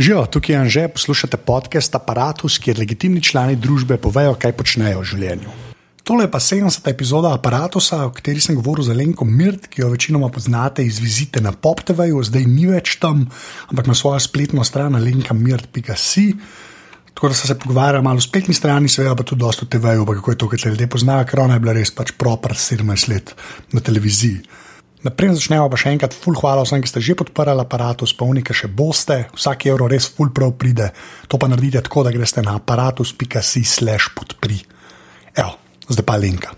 Živijo, tukaj je Anže, poslušate podcast Apparatus, kjer legitimni člani družbe povejo, kaj počnejo v življenju. Tole pa 70. epizoda Apparatusa, o kateri sem govoril za Lenko Mirt, ki jo večinoma poznate iz vizite na PopTV-ju, zdaj ni več tam, ampak na svojo spletno stran lenka.mirt.si. Tako da sem se pogovarjal malo o spletni strani, seveda pa tudi dosta o TV-ju, kako je to, kar te ljudje poznajo, ker ona je bila res pač proper 17 let na televiziji. Naprej začnemo pa še enkrat, full hvala vsem, ki ste že podprli aparatus, spomnite, še boste, vsak evro res full prav pride. To pa naredite tako, da greste na aparatus.si slash podpri. Evo, zdaj pa linka.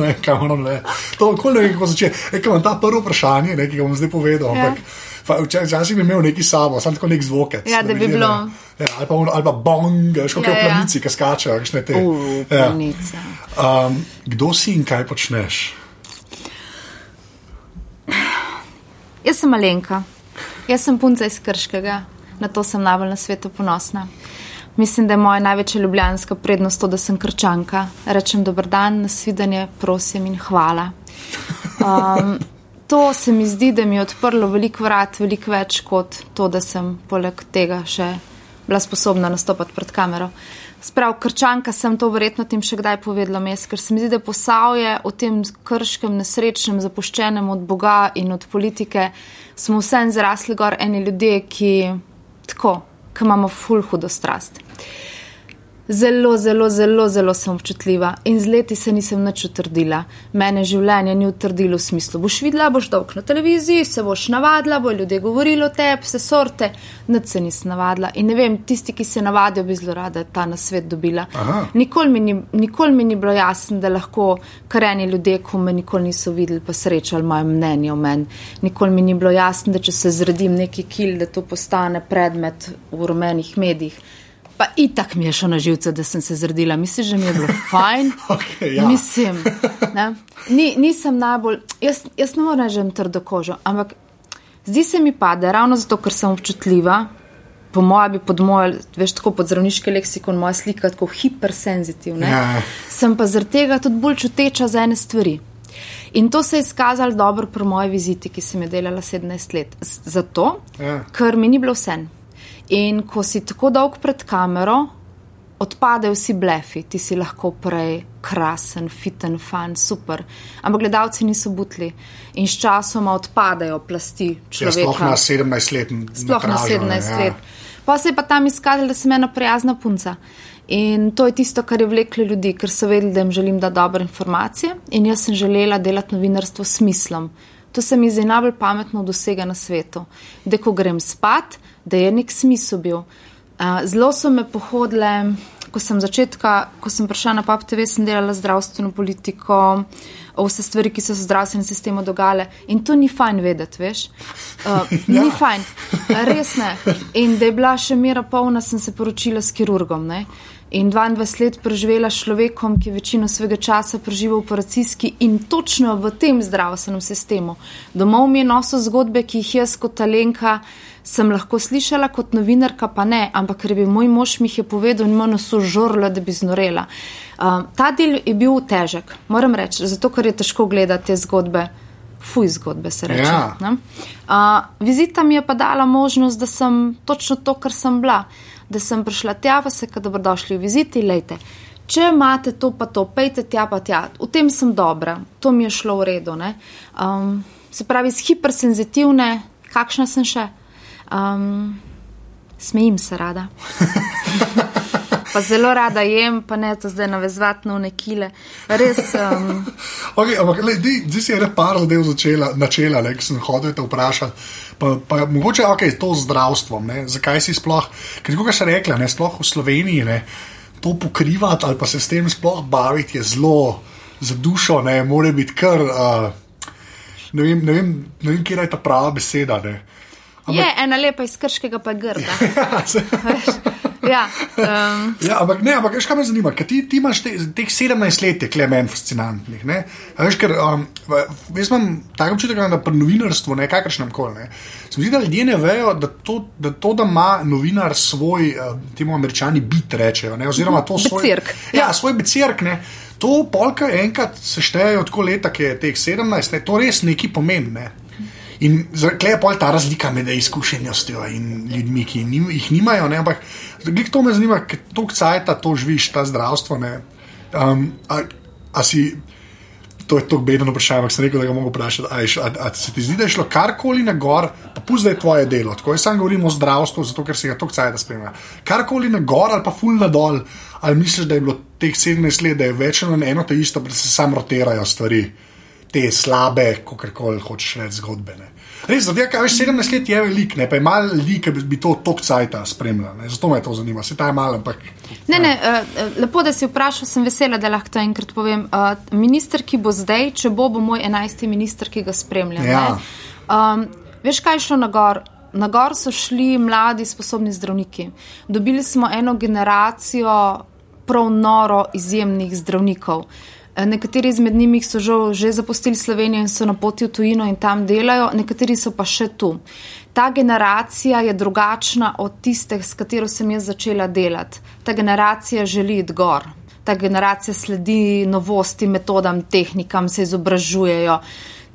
Ne, kamor ne. To je kot nekaj, ko začne. Nekaj imam ta prvo vprašanje, nekaj bom zdaj povedal. Ja. Včasih bi imel neki samo, samo tako nek zvok. Ja, da bi bilo. Ja, ali, pa, ali pa bong, še kakšne Ja, ja. planici, ki skačejo. kakšne te. Uh, Ja. Um, kdo si in kaj počneš? Jaz sem Malenka, jaz sem punca iz Krškega, na to sem najbolj na svetu ponosna. Mislim, da je moja največja ljubljanska prednost to, da sem krčanka. Rečem dober dan, nasvidenje, prosim in hvala. Um, to se mi zdi, da mi je odprlo veliko vrat, veliko več kot to, da sem poleg tega še bila sposobna nastopati pred kamero. Sprav, krčanka sem to verjetno tem še kdaj povedala mes, ker se mi zdi, da posavje o tem krškem, nesrečnem, zapuščenem od Boga in od politike smo vsem zrasli gor eni ljudje, ki tako, ki imamo ful hudo strast. Zelo, zelo, zelo, zelo sem občutljiva in z leti se nisem nič utrdila. Mene življenje ni utrdilo v smislu, boš videla, boš dolg na televiziji, se boš navadila, bo ljudje govorili o tebi, vse sorte, nič se nisem navadila. In ne vem, tisti, ki se navadijo, bi zelo rada ta na svet dobila. Nikoli mi, ni, nikoli mi ni bilo jasno, da lahko kareni ljudje, ko me nikoli niso videli, pa srečali moje mnenje o meni. Nikoli mi ni bilo jasno, da če se zredim neki kil, da to postane predmet v rumenih medijih. Pa itak mi je šlo na živce, da sem se zredila. Misliš, da mi je bilo fajn? Okej, ja. Mislim, ne? Ni, nisem najbolj, jaz, jaz ne morem reči, da imam trdo kožo, ampak zdi se mi pa, da ravno zato, ker sem občutljiva, po mojem bi pod mojo, veš, tako pod zdravniški leksikon, moja slika tako hipersenzitivna, Ja. sem pa zaradi tega tudi bolj čuteča za ene stvari. In to se je izkazalo dobro pri moji viziti, ki sem jo delala 17 let. Z- Zato, Ja. ker mi ni bilo vse. In ko si tako dolg pred kamero, odpadejo vsi blefi, ti si lahko prej krasen, fiten, fan, super. Ampak gledalci niso butli in s časoma odpadejo plasti Ja, človeka. sploh na 17 let. Sploh na metražo, ne, 17 ja. let. Pa se je pa tam izkazalo, da sem ena prijazna punca. In to je tisto, kar je vleklo ljudi, ker so vedeli, da jim želim dati dobre informacije. In jaz sem želela delati novinarstvo s smislom. To se mi zdi najbolj pametno od vsega na svetu. Da ko grem spat, da je nek smisel bil. Uh, zelo so me pohodile, ko sem začetka, ko sem prišla na PAP TV, sem delala zdravstveno politiko, vse stvari, ki so se v zdravstvenem sistemu dogajale. In to ni fajn vedeti, veš. Uh, ni fajn, res ne. In da je bila še mera polna, sem se poročila s kirurgom. Ne? In 22 let preživela s človekom, ki je večino svojega časa preživel v operacijski in točno v tem zdravstvenem sistemu. Domov mi je nosil zgodbe, ki jih jaz kot talenka sem lahko slišala, kot novinarka pa ne, ampak ker bil moj mož mi jih je povedal in me so žorla, da bi znorela. Um, ta del je bil težek, moram reči, zato ker je težko gledati te zgodbe. Fuj zgodbe se reče. Ja. ne. Uh, vizita mi je pa dala možnost, da sem točno to, kar sem bila. Da sem prišla tja, pa se, da dobrodošli v viziti, lejte. Če imate to, pa to, pejte tja, pa tja. V tem sem dobra, to mi je šlo v redu. ne. Um, se pravi, iz hipersenzitivne, kakšna sem še? Um, smejim se rada. pa zelo rada jem, pa ne to zdaj navezati na nekile. Res. Um, Okay, ampak, di si ene par zadev začela, načela, ne, ki sem hodil te vprašati. Pa, pa mogoče okay, to z zdravstvom, ne, zakaj si sploh, ker kot si rekla, ne, sploh v Sloveniji ne, to pokrivati ali pa se s tem sploh baviti je zelo za dušo, ne, more biti kar. Uh, ne, vem, vem, vem, kje je ta prava beseda. Ne. Je ena lepa iz krškega, pa grda. ja, um, Ja, ampak ne, ampak veš, kaj me zanima, ker ti, ti imaš te, teh 17 let, je klemen fascinantnih. Ne? A Veš, ker, um, jaz imam tako občutek, da pri novinarstvu, ne kakršnem koli, ne, se mi zdi, da ljudje ne vejo, da to, da, to, da ima novinar svoj, uh, temu američani bit rečejo, ne, oziroma to svoj. Becirk. Ja, svoj becirk, ne. To polka enkrat seštejejo tako leta, ki je teh 17, ne, to res neki pomeni. Ne. In zakaj je pol ta razlika med izkušenostjo in ljudmi, ki nim, jih nimajo? Ne? Ampak to me zanima, ker to kcajta to živiš, ta zdravstvo. Um, a, a si, to je to bedno vprašanje, ampak sem rekel, da ga mogo vprašati. A, a, a se ti zdi, da je šlo karkoli na gor, pa pusti, da je tvoje delo. Tako jaz sam govorim o zdravstvu, zato ker se ga to kcajta spremlja. Karkoli na gor ali pa ful na dol, ali misliš, da je bilo teh 17 let, da je večno eno to isto, da se samo rotirajo stvari te slabe, kako koli hočeš reči, zgodbe. Ne. Res, zato, kaj veš, 17 let je velik, ne pa je malo ljudi, ki bi to tok cajta spremljali. Zato me to zanima, se ta je malo, ampak. Ne, ne, uh, lepo, da si vprašal, sem vesela, da lahko to enkrat povem. Uh, minister, ki bo zdaj, če bo, bo moj 11. minister, ki ga spremlja. Ja. Um, veš, kaj je šlo na gor? Na gor so šli mladi, sposobni zdravniki. Dobili smo eno generacijo prav noro izjemnih zdravnikov. Uh, Nekateri izmed njih so že, že zapustili Slovenijo in so na poti v tujino in tam delajo, nekateri so pa še tu. Ta generacija je drugačna od tiste, s katero sem jaz začela delati. Ta generacija želi iti gor. Ta generacija sledi novosti, metodam, tehnikam, se izobražujejo.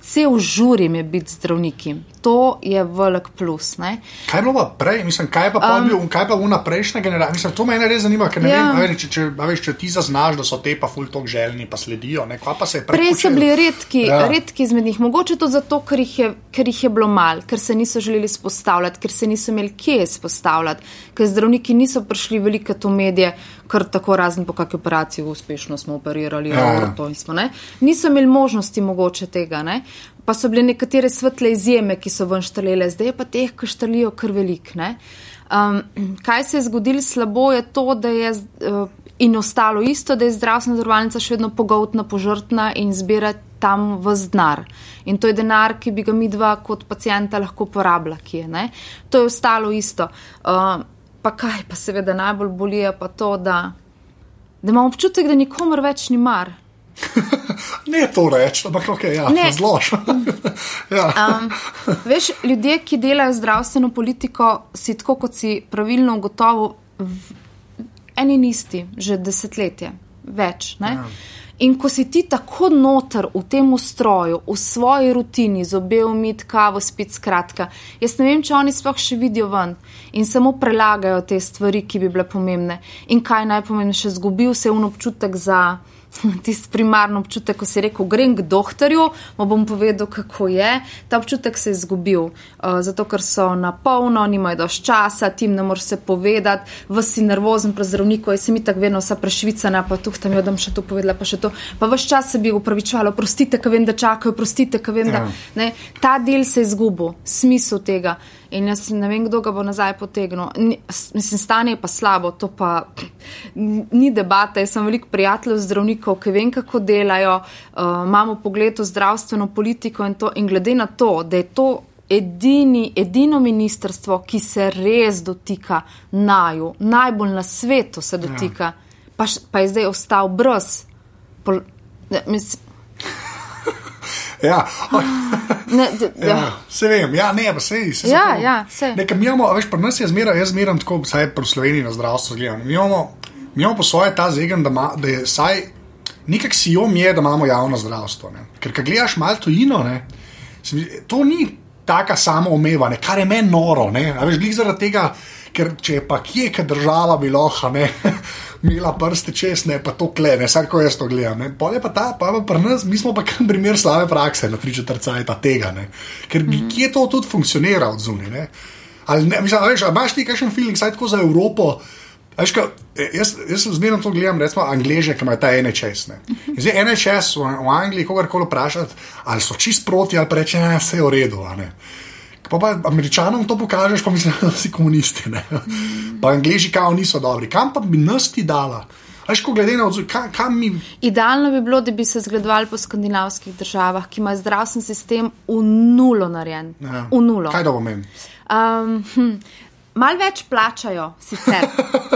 Cel žurim je biti zdravniki to je velik plus. Ne? Kaj je bilo prej, mislim, kaj pa, um, bil, kaj pa una prejšnja generacija? Mislim, to me res zanima, ker ne ja. vem, če, če, veš, če ti zaznaš, da so te pa ful tok željni, pa sledijo. Pa se prej so bili redki, ja. redki izmed njih, mogoče to zato, ker jih, je, ker jih je bilo mal, ker se niso želeli spostavljati, ker se niso imeli kje spostavljati, ker zdravniki niso prišli velike to medije, kar tako razen po kakšni operaciji uspešno smo operirali. Ja. To, smo, niso imeli možnosti mogoče tega. Ne? Pa so bile nekatere svetle izjeme, ki so ven štrlele, zdaj pa teh, ki štrlijo kar velik. Um, kaj se je zgodilo slabo, je to, da je uh, in ostalo isto, da je zdravstvena zavarovalnica še vedno pogotna, požrtna in zbira tam vz denar. In to je denar, ki bi ga mi dva kot pacijenta lahko porabila, ki je. Ne? To je ostalo isto. Uh, pa kaj pa seveda najbolj boli, pa to, da, da imamo občutek, da nikomor več ni mar. ne to reči, ampak okay, ja, šlo. ja. um, veš, ljudje, ki delajo zdravstveno politiko, si tako kot si pravilno ugotovil, eni in isti, že desetletje, več. Ja. In ko si ti tako noter v tem ustroju, v svoji rutini, z obe umit, kavo, spet skratka, jaz ne vem, če oni sploh še vidijo ven in samo prelagajo te stvari, ki bi bile pomembne. In kaj najpomembnejše, zgubil se je un občutek za tisti primarno občutek, ko si rekel, grem k doktorju, mu bom povedal, kako je. Ta občutek se je izgubil, uh, zato ker so na polno, nimajo dovolj časa, tim ne moreš se povedati, vsi nervozen pri zdravniku, jaz sem mi tako vedno vsa prešvicana, pa tu tam jo dam še to povedala, pa še to. Pa vse čas se bi upravičevalo, prostite, ker vem, da čakajo, prostite, ker vem, ja. da ne. Ta del se je izgubil, smisel tega. In jaz ne vem, kdo ga bo nazaj potegnil. Mislim, stanje je pa slabo, to pa ni debata. Jaz sem veliko prijateljev zdravnikov, ki vem, kako delajo, uh, imamo pogled v zdravstveno politiko in, to, in glede na to, da je to edini, edino ministrstvo, ki se res dotika naju, najbolj na svetu se dotika, ja. pa, pa je zdaj ostal brez. Pol, ne, mislim, Ja. Ne, ja. ja, se vem, ja, ne, pa se vse. Ja, ja, se. Nekaj mi imamo, veš, pri nas je zmeraj, jaz zmeram tako, vsaj pri Sloveniji na zdravstvu gledam. Mi imamo, mi imamo po svoje ta zegen, da, ma, da je vsaj nekak si jom je, da imamo javno zdravstvo. Ne. Ker, kaj gledaš malo tujino, ne, to ni taka samo omevanje, kar je meni noro, ne, a veš, glih zaradi tega, ker če pa kje, kaj država bi lahko, ne. mila prste čez, ne pa to klene, vsak ko jaz to gledam. Polje pa ta, pa pa nas, mi smo pa kar primer slave prakse, na tri četrca je ta tega, ne? ker mm -hmm. kje to tudi funkcionira od zunaj. Ali ne, mislim, veš, imaš ti kakšen feeling, saj tako za Evropo. Veš, ka, jaz, jaz zmerno to gledam, recimo, angliže, ki imajo ta NHS. Ne. Zdaj, NHS v, v Angliji, kogarkoli vprašati, ali so čist proti, ali pa reče, da je vse v redu. Pa, pa američanom to pokažeš, pa misliš, da si komunisti. Ne? Pa angliži kao niso dobri. Kam pa bi nas ti dala? Ajko, odzor, kam, kam mi... Idealno bi bilo, da bi se zgledovali po skandinavskih državah, ki imajo zdravstveni sistem v nulo narejen. Ja. V nulo. Kaj da bo meni? Um, hm. Mal več plačajo, sicer.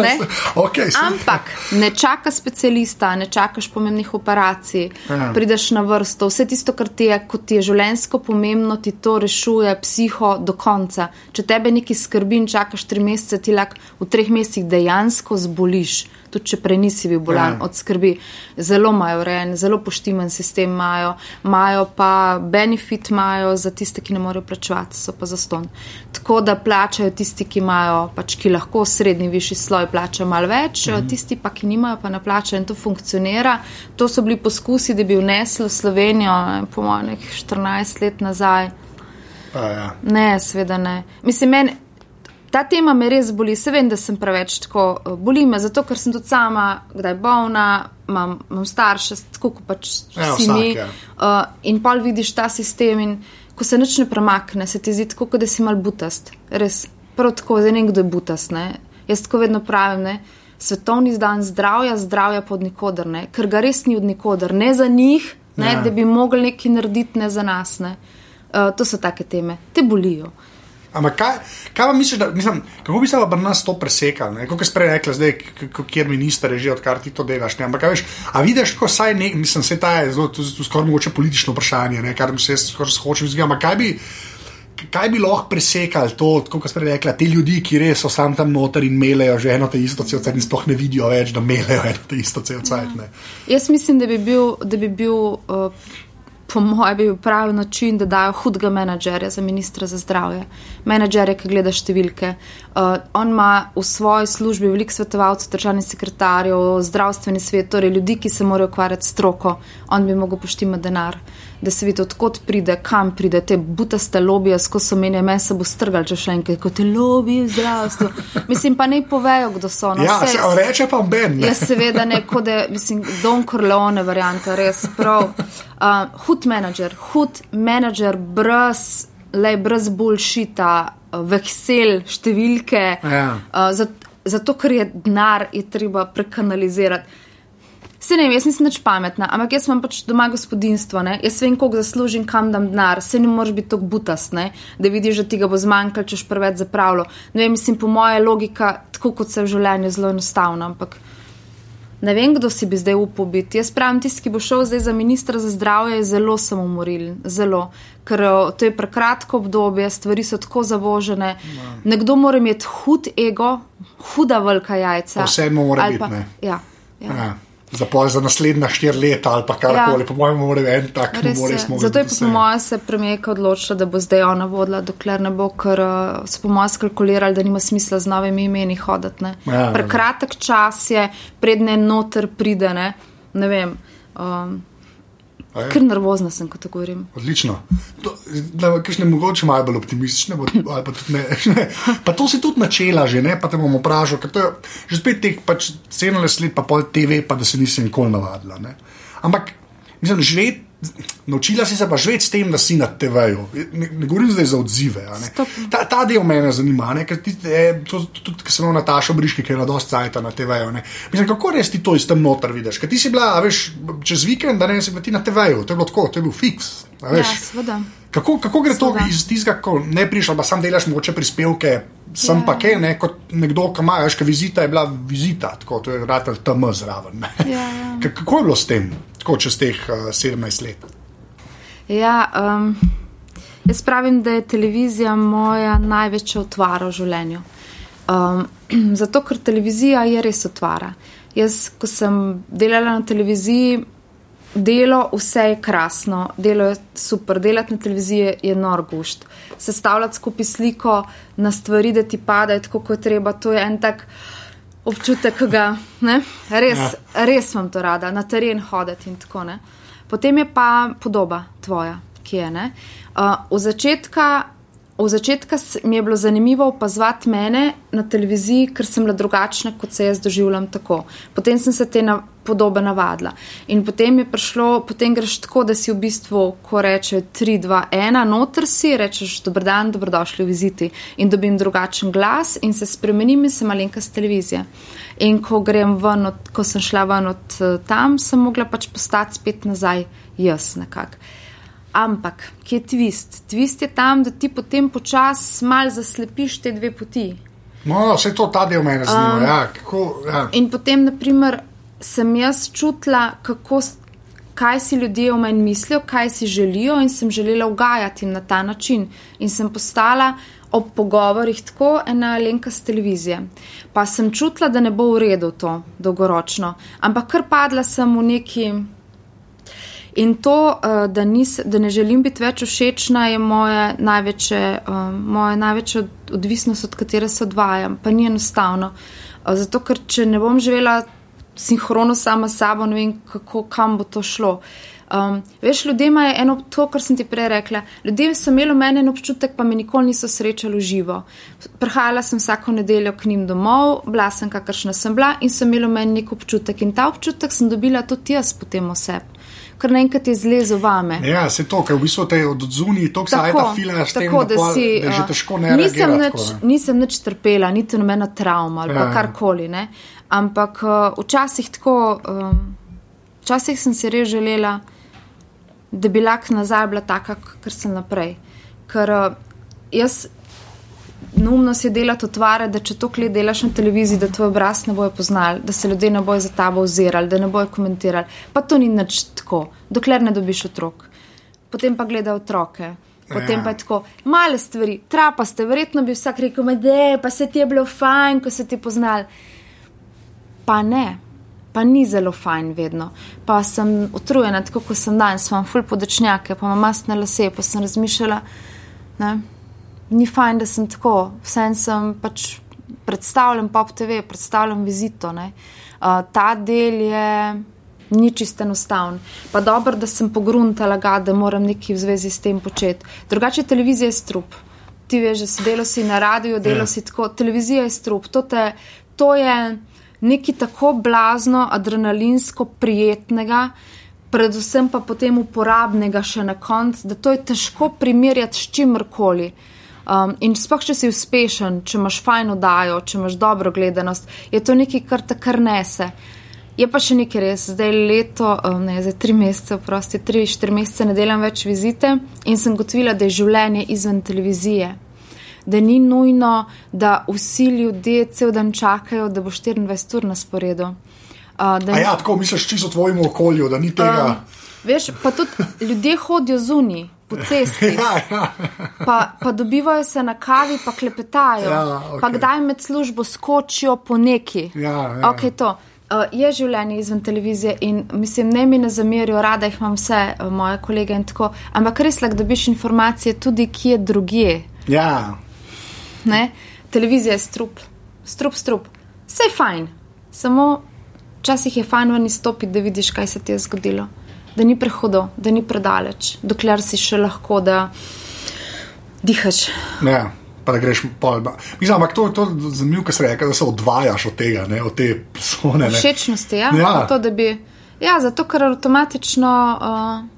okay, Ampak ne čaka specialista, ne čakaš pomembnih operacij, Aha. prideš na vrsto. Vse tisto, kar ti je, kot ti je življensko pomembno, ti to rešuje psiho do konca. Če tebe nekaj skrbi in čakaš tri mesece, ti lahko v treh mesecih dejansko zboliš. Tudi če prej nisi bil bolan Ja. od skrbi. Zelo imajo urejen, zelo poštimen sistem imajo, imajo pa benefit imajo za tiste, ki ne morejo plačevati, so pa zaston. Tako da plačajo tisti, ki imajo, pač ki lahko srednji, višji sloj plačajo malo več, Mhm. tisti pa, ki nimajo, pa ne plačajo in to funkcionira. To so bili poskusi, da bi vnesli v Slovenijo, ne, po mojem, nekih 14 let nazaj. Pa, ja. Ne, seveda ne. Mislim, meni ta tema me res boli. Se vem, da sem preveč tako eh, boli me, zato ker sem tudi sama, kdaj bolna, imam, imam starše, tako kot pač Ja, vsi mi. ja. Uh, in pol vidiš ta sistem in ko se nič ne premakne, se ti zdi tako, kot da si mal butast. Res, prav tako, zdaj ne vem, kdo je butast. Ne? Jaz tako vedno pravim, ne? svetovni dan zdravja, zdravja pod nikoder, ne? ker ga res ni od nikoder, ne za njih, ne? Ja. da bi mogli nekaj narediti, ne za nas. Ne? Uh, to so take teme, te bolijo. Ampak kaj, kaj pa misliš, da, mislim, kako bi se pa nas to presekalo? ne? Kot je prej rekla, zdaj, kjer minister je že, odkar ti to delaš. Ne? Ampak, a veš, a vidiš, ko saj ne, mislim, se ta je zelo, to, to skoraj mogoče politično vprašanje, ne? kar se jaz skoraj hočem izgledati. Ampak kaj bi, kaj bi lahko presekali to, kot prej rekla, te ljudi, ki res so sam tam noter in melejo že eno te isto cel cel in sploh ne vidijo več, da melejo eno te isto cel cel cel. Jaz mislim, da bi bil, da bi bil uh, po mojem, bi bil pravi način, da dajo hudega menedžerja za ministra za zdravje. Menedžerja, ki gleda številke. Uh, on ima v svoji službi veliko svetovalcev, državnih sekretarjev, zdravstveni svet, torej ljudi, ki se morajo ukvarjati s stroko. On bi mogel poštimati denar, da se vidi, odkot pride, kam pride, te butaste lobije, skozi so meni, meni se bo strgal, če še enkrat, kot te lobije v zdravstvu. Mislim pa ne povejo, kdo so. No, Ja, se, a reče pa Ben. ne. Jaz seveda ne, kot da, mislim, Don Corleone varianta, res prav. Uh, hud menedžer, hud menedžer brez, le brez bullshita, uh, veksel, številke. Ja. Uh, zato, zato, ker je denar, je treba prekanalizirati. Se ne vem, jaz nisem nič pametna, ampak jaz imam pač doma gospodinstvo, ne? jaz vem, koliko zaslužim, kam dam denar, se ne moreš biti tako butast, ne? da vidiš, da ti ga bo zmanjkalo, če boš preveč zapravljal. Ne vem, mislim, po moje logika, tako kot se v življenju, zelo enostavna, ampak ne vem, kdo si bi zdaj upal biti. Jaz pravim, tisti, ki bo šel zdaj za ministra za zdravje, je zelo samomorilen, zelo. Ker to je prekratko obdobje, stvari so tako zavožene. Nekdo mora imeti hud ego, huda velika jajca. Vseeno mora biti. Ja, ja. Ja. Za, pol, za naslednja štiri leta ali pa karkoli, ja. po mojem, mora en tak, res mogel Zato je po mojem se premijeka odločila, da bo zdaj ona vodila, dokler ne bo, ker uh, so po mojem skalkulirali, da nima smisla z novimi imeni hoditi. ne. Ja, ja. Prekratek čas je, predne noter pride, ne, ne vem. Um? Ker nervozna sem, ko to govorim. Odlično. To, da, kakšne mogoče malo bolj optimistične, ali pa tudi ne. ne. Pa to si tudi načela že, ne, pa te bom vprašal, ker to je že spet teh pač 17 let, pa pol TV, pa da se nisem nikoli navadila. Ne. Ampak, mislim, živeti. Naučila si se pa živeti s tem, da si na TV-ju. Ne, ne govorim zdaj za odzive. Ta, ta del mene zanima, ne, ker ti, eh, to, tudi, ker sem imel Natašo Briški, ki je na dosti cajta na TV-ju. Mislim, kako res ti to iz tam noter vidiš? Ker ti si bila, veš, čez vikend, da ne si bila ti na TV-ju, to je bilo tako, to je bil fiks. Ja, seveda. Kako, kako gre to Seveda. iz tistega, ko ne prišel, pa sam delaš mogoče prispevke, sem Ja. pa kaj, ne, kot nekdo, ki ima, veš, ka vizita je bila vizita, tako to je ratelj tam zraven. Ja, ja. Ka- Kako je bilo s tem, tako čez teh uh, 17 let? Ja, um, jaz pravim, da je televizija moja največja otvara v življenju. Um, zato, ker televizija je res otvara. Jaz, ko sem delala na televiziji, delo, vse je krasno, delo je super, delati na televiziji je nor gušt. Sestavljati skupaj sliko na stvari, da ti padajo tako, kot je treba, to je en tak občutek, ki ga ne, res, ja. res imam to rada, na teren hoditi in tako ne. Potem je pa podoba tvoja, ki je ne. Uh, v začetka. V začetku s- mi je bilo zanimivo opazovati mene na televiziji, ker sem bila drugačna, kot se jaz doživljam tako. Potem sem se te na, podobe navadila. In potem je prišlo, potem greš tako, da si v bistvu, ko reče 3, 2, 1, noter si, rečeš dober dan, dobrodošli v viziti in dobim drugačen glas in se spremenim in sem malenka z televizije. In ko grem ven, od, ko sem šla ven od eh, tam, sem mogla pač postati spet nazaj jaz nekako. Ampak, kje je twist? Twist je tam, da ti potem počasi mal zaslepiš te dve poti. No, vse to ta del mene zanima. Um, ja, kako, ja. In potem, naprimer, sem jaz čutila, kako, kaj si ljudje o meni mislijo, kaj si želijo, in sem želela ugajati na ta način. In sem postala ob pogovorih tako ena lenka z televizije. Pa sem čutila, da ne bo v redu to dolgoročno, ampak kar padla sem v neki. In to, uh, da, nis, da ne želim biti več všečna, je moja največja, uh, moja največja odvisnost, od katere se odvajam. Pa ni enostavno. Uh, zato, ker če ne bom živela sinhrono sama s sabo, ne vem, kako, kam bo to šlo. Um, veš, ljudje imajo eno, to, kar sem ti prej rekla. Ljudje so imeli meni en občutek, pa me nikoli niso srečali v živo. Prihajala sem vsako nedeljo k njim domov, bila sem kakršna sem bila in so imeli meni nek občutek. In ta občutek sem dobila tudi jaz potem oseb kar naenkrat je zlezel vame. Ja, se to, ker v bistvu te odzuni, to se ta fila s tem, tako, da, si, da je že težko ne nisem nič, ne. nisem nič trpela, niti nobena travma ali ja, karkoli. Ne? Ampak uh, včasih tako, um, včasih sem si res želela, da bi lak nazaj bila taka, kar sem naprej. Ker uh, jaz neumno si delati otvare, da če to kle delaš na televiziji, da tvoj obraz ne bojo poznali, da se ljudje ne bojo za tabo ozirali, da ne bojo komentirali. Pa to ni nič tako, dokler ne dobiš otrok. Potem pa gleda otroke. Potem ja. pa je tako, male stvari, trapaste, verjetno bi vsak rekel, da je pa se ti je bilo fajn, ko se ti poznali. Pa ne, pa ni zelo fajn vedno. Pa sem utrujena, tako kot sem danes, imam ful podočnjake, pa imam masne lase, pa sem razmišljala. Ne? Ni fajn, da sem tako, vsem sem pač predstavljen pop TV, predstavljen vizito. Uh, ta del je ni čisto enostaven. Pa dobro, da sem pogruntala, ga, da moram nekaj v zvezi s tem početi. Drugače, televizija je strup. Ti veš, da si delo si na radiju, delo ja. si tako, televizija je strup. To, te, to je nekaj tako blazno, adrenalinsko prijetnega. Predvsem pa potem uporabnega še na koncu, da to je težko primerjati s čimrkoli. Uh, Um, in sploh, če si uspešen, če imaš fajno dajo, če imaš dobro gledanost, je to nekaj, kar te kar nese. Je pa še nekaj res, zdaj leto, um, ne zdaj tri mesece, prosti, tri, štiri mesece ne delam več vizite in sem gotovila, da je življenje izven televizije. Da ni nujno, da vsi ljudje cel dan čakajo, da bo 24 ur na sporedu. Uh, ni... Ja, tako misliš čisto o tvojem okolju, da ni tega. Um, veš, pa tudi ljudje hodijo zunaj po cesti. Ja, ja. Pa, pa dobivajo se na kavi, pa klepetajo. Ja, okay. Pa kdaj med službo skočijo po neki. Ja, ja. Okay, uh, je življenje izven televizije in mislim, ne mi ne zamerijo, rada jih imam vse, uh, moje kolege in tako. Ampak res lahko dobiš informacije tudi, kje drugje. Ja. Ne? Televizija je strup, strup, strup. Vse je fajn, samo včasih je fajn ven izstopiti, da vidiš, kaj se ti je zgodilo da ni prehodo, da ni predaleč, dokler si še lahko, da dihaš. Ja. Pa da greš pol. Mislim, ampak to je to zanimivo, kar se reče, da se odvajaš od tega, ne, od te persone. Všečnosti, ja. ja. To, bi, ja, zato ker avtomatično. Uh,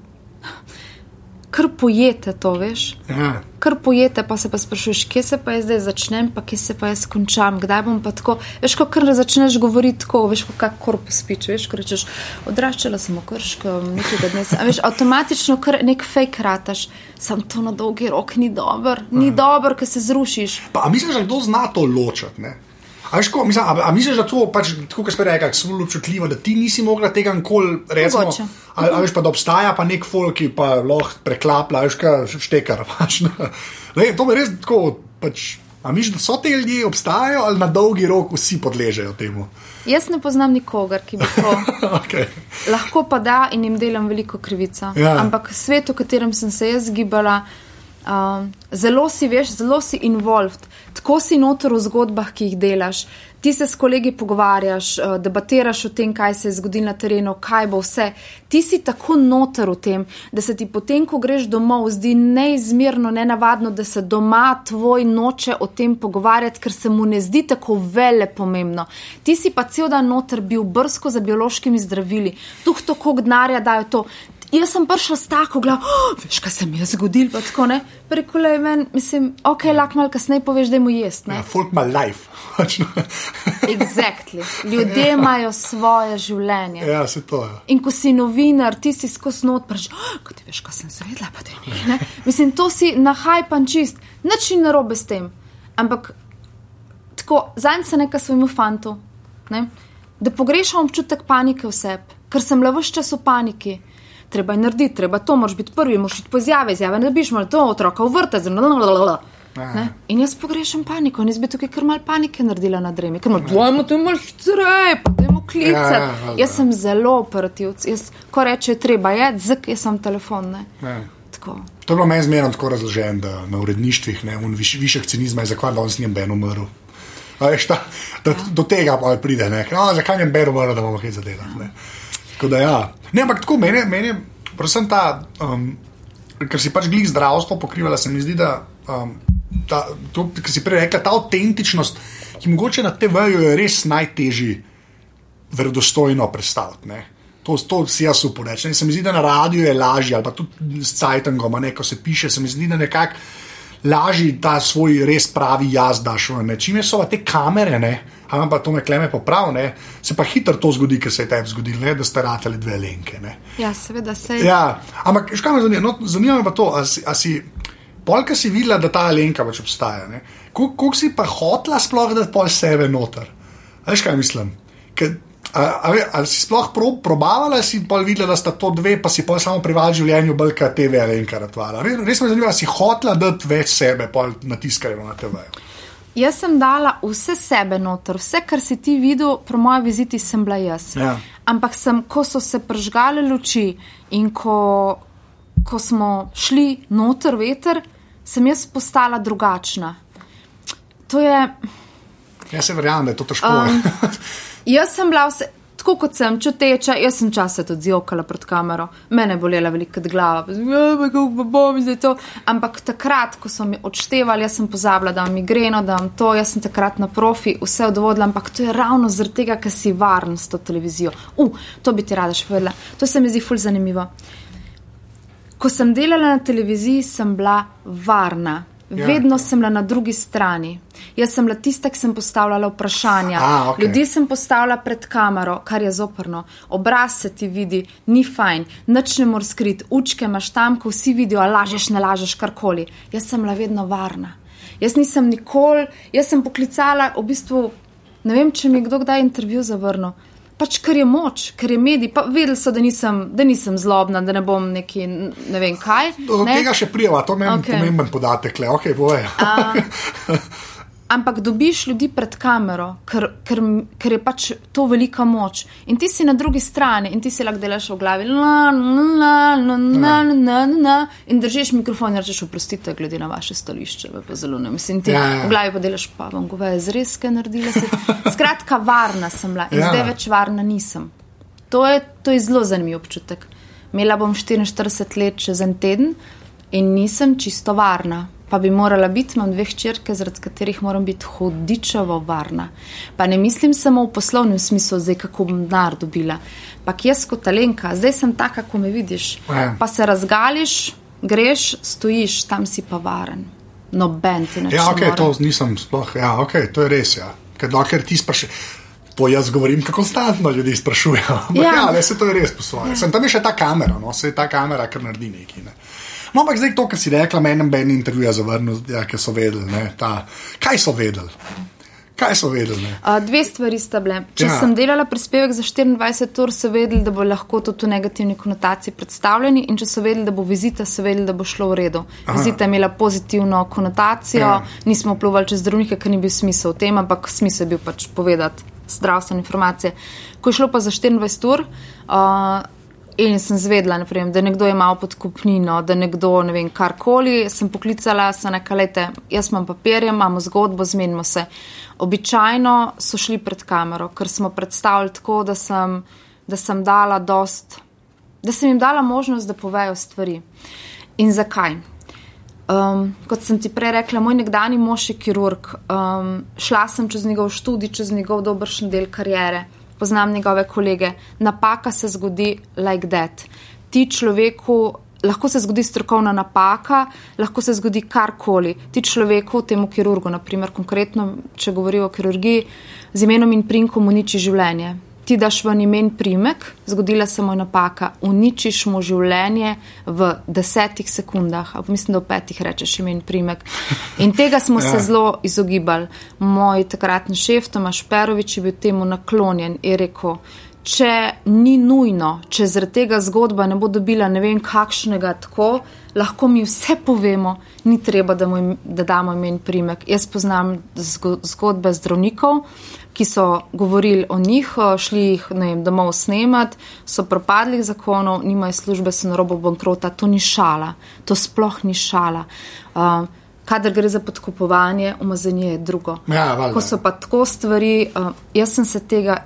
kar pojete to, veš. Ja. Kar pojete, pa se pa sprašuješ, kje se pa jaz zdaj začnem, pa kje se pa jaz končam, kdaj bom pa tako. Veš, ko kar začneš govoriti tako, veš, kako korpus piče, veš, ko rečeš, odraščala sem v krško, nekaj dne. Veš, avtomatično kar nek fake rataš, sam to na dolgi rok ni dober, ni ja. dober, ker se zrušiš. Pa, misliš, da kdo zna to ločati? A, ško, mislim, a, a misliš, da to, pač, tako kot spere, je zelo občutljivo, da ti nisi mogla tega nikoli reči? Ali veš pa, da obstaja pa nek folk, ki pa lahko preklapla, veš, kaj štekar. Pač, ne, to je res tako. Pač, a misliš, da so te ljudje obstajajo ali na dolgi rok vsi podležejo temu? Jaz ne poznam nikogar, ki bi to. okay. Lahko pa da in jim delam veliko krivico. Ja. Ampak svet, v katerem sem se jaz gibala. Um, zelo si veš, zelo si involved, tako si notor v zgodbah, ki jih delaš. Ti se s kolegi pogovarjaš, uh, debatiraš o tem, kaj se je zgodilo na terenu, kaj bo vse. Ti si tako notor v tem, da se ti potem, ko greš domov, zdi neizmerno, nenavadno, da se doma tvoj noče o tem pogovarjati, ker se mu ne zdi tako vele pomembno. Ti si pa cel dan notor bil brsko za biološkimi zdravili, tuh to, koliko denarja dajo to jaz sem prišel s tako glav, oh, veš, kaj se mi je zgodilo, pa tako ne. Prekulej meni, mislim, ok, lahko malo kasneje poveš, da je mu jest. Ja, folk ima life. exactly. Ljudje imajo svoje življenje. Ja, se to je. Ja. In ko si novinar, ti si skozi not, preš, oh, kaj ti veš, kaj sem zvedla, pa te ni. Mislim, to si nahajpan čist, nič ni narobe s tem. Ampak tako, zanj se nekaj svojemu fantu, ne? da pogrešam občutek panike vseb, ker sem le vse čas v paniki treba je narediti, treba to, moraš biti prvi, moraš iti po izjave, izjave ne dobiš, moraš to otroka v vrte, zelo, zelo, zelo. Ne? In jaz pogrešam paniko, in jaz bi tukaj kar mal panike naredila na dremi, ker imamo dvojmo, to je malo hitreje, pa dajmo klicati. Ja, ja, jaz sem zelo operativc, jaz, ko reče, treba je, zak, jaz sem telefon. Ne? Ja. Tako. To je bilo meni zmerno tako razloženo, da na uredništvih ne, un viš, višek cinizma je, zakaj danes njem Ben umrl. A Veš, ta, da Ja. do tega pa pride, ne, no, zakaj njem Ben umrl, da bomo kaj zadevali. ne. Tako da ja. Ne, ampak tako meni, meni predvsem ta, um, ker si pač glih zdravstvo pokrivala, se mi zdi, da um, ta, to, kar si prej rekla, ta avtentičnost, ki mogoče na TV-ju je res najtežji verodostojno predstaviti. To, to si jaz uporečem. Se mi zdi, da na radiju je lažje, ali pa tudi s Cajtangom, ne, ko se piše, se mi zdi, da nekako lažje ta svoj res pravi jaz daš. Ne. Čim so te kamere, ne, a pa to me kleme popravne, se pa hitro to zgodi, ker se je tebi zgodilo, ne, da ste ratali dve lenke. Ne. Ja, seveda se Ja, ampak škaj me zanima, no, zanima me pa to, a si, a si polka si videla, da ta Alenka pač obstaja. ne? Kol- Koliko si pa hotla sploh, da pol sebe noter? Veš kaj mislim? Ker, a, a, ve- ali si sploh pro, probavala, si pol videla, da sta to dve, pa si pol samo prival življenju, bolj kot TV Alenka ratvala. Res, res me zanima, ali si hotla dati več sebe, pol natiskali na TV. Jaz sem dala vse sebe noter, vse, kar si ti videl, pro moje viziti sem bila jaz. Ja. Ampak sem, ko so se pržgale luči in ko, ko smo šli noter veter, sem jaz postala drugačna. To je. Jaz se verjamem, da je to težko. Um, Jaz sem bila vse. Tako kot sem čuteča, jaz sem čase tudi zjokala pred kamero, mene je bolela velika glava, "Ja, kako bom zdaj to. Ampak takrat, ko so mi odštevali, jaz sem pozabila, da imam migreno, da imam to, jaz sem takrat na profi vse odvodila, ampak to je ravno zaradi tega, ker si varen s to televizijo. U, to bi ti rada še povedala. To se mi zdi ful zanimivo. Ko sem delala na televiziji, sem bila varna. Ja. Vedno sem bila na drugi strani. Jaz sem bila tista, ki sem postavljala vprašanja. A, okej. Ljudi sem postavila pred kamero, kar je zoprno. Obraz se ti vidi, ni fajn, nič ne moreš skriti, učke imaš tam, ko vsi vidijo, a lažeš, ne lažeš, karkoli. Jaz sem bila vedno varna. Jaz nisem nikoli, jaz sem poklicala, v bistvu, ne vem, če mi je kdo kdaj intervju zavrnil. Pač ker je moč, ker je medij, pa vedeli so, da nisem, da nisem zlobna, da ne bom neki, ne vem kaj. Do ne. tega še prijava, to je Okej. pomemben podatek, le, ok, boje. ampak dobiš ljudi pred kamero, ker, ker, ker je pač to velika moč. In ti si na drugi strani in ti si lahko delaš v glavi, la, la, la, la, la, ja. la, in držiš mikrofon in rečeš, oprostite, glede na vaše stališče, pa zelo ne mislim. Ti ja, ja. v glavi pa delaš, pa bom goveje zrezke naredila. Se. Skratka, varna sem bila in ja. zdaj več varna nisem. To je, to je zelo zanimiv občutek. Imela bom 44 let čez en teden in nisem čisto varna Pa bi morala biti, imam dve hčerke, zaradi katerih moram biti hodičevo varna. Pa ne mislim samo v poslovnem smislu, zdaj kako bom denar dobila. Pa jaz kot talenka, zdaj sem taka, kako me vidiš. Ja. Pa se razgališ, greš, stojiš, tam si pa varen. Noben ti ne Ja, ok, to nisem sploh. Ja, ok, to je res. Ja. Ker dokler ti sprašuješ. To jaz govorim, kako konstantno ljudi sprašujejo. Ja. Ja, ja se to je res po svoje. Ja. Sem tam še ta kamera, no, se ta kamera kar naredi nekaj. Ne. No, ampak zdaj to, kar si rekla, meni ben intervjuja zavrnil, ja, ker so vedeli. Ne, ta, kaj so vedeli? Kaj so vedeli? Ne? Uh, dve stvari sta bile. Če Ja. sem delala prispevek za 24 ur, so vedeli, da bo lahko to v negativni konotaciji predstavljeni, in če so vedeli, da bo vizita, so vedeli, da bo šlo v redu. Aha. Vizita je imela pozitivno konotacijo, Ja. nismo pluvali čez zdravnike, ker ni bil smisel v tem, ampak smisel je bil pač povedati zdravstvene informacije. Ko je šlo pa za 24 ur. Uh, In sem zvedla, naprimer, da nekdo je imel podkupnino, da nekdo ne vem karkoli. Sem poklicala, sem rekla, lete, jaz imam papirje, imamo zgodbo, zmenimo se. Običajno so šli pred kamero, ker smo predstavili tako, da sem, da sem dala dost, da sem jim dala možnost, da povejo stvari. In zakaj? Um, kot sem ti prej rekla, moj nekdani mož je kirurg. Um, šla sem čez njegov študij, čez njegov dobršen del karijere, poznam njegove kolege. Napaka se zgodi like that. Ti človeku. Lahko se zgodi strokovna napaka, lahko se zgodi karkoli. Ti človeku, temu kirurgu, naprimer, konkretno, če govorijo o kirurgiji, z imenom in primkom uniči življenje. Ti daš v imen primek, zgodila se mu je napaka, uničiš mu življenje v desetih sekundah, ali mislim, da v petih rečeš imen primek. In tega smo Ja. se zelo izogibali. Moj takratni šef, Tomaš Perovič, je bil temu naklonjen in rekel. Če ni nujno, če zaradi tega zgodba ne bo dobila ne vem kakšnega tako, lahko mi vse povemo, ni treba, da, im, da damo imen primek. Jaz poznam zgodbe zdravnikov, ki so govorili o njih, šli jih vem, domov snemat, so propadli zakonov, nimajo službe, so na robu bankrota. To ni šala, to sploh ni šala. Uh, Kadar gre za podkupovanje, umazanje je drugo. Ja, Ko so pa tako stvari, uh, jaz sem se tega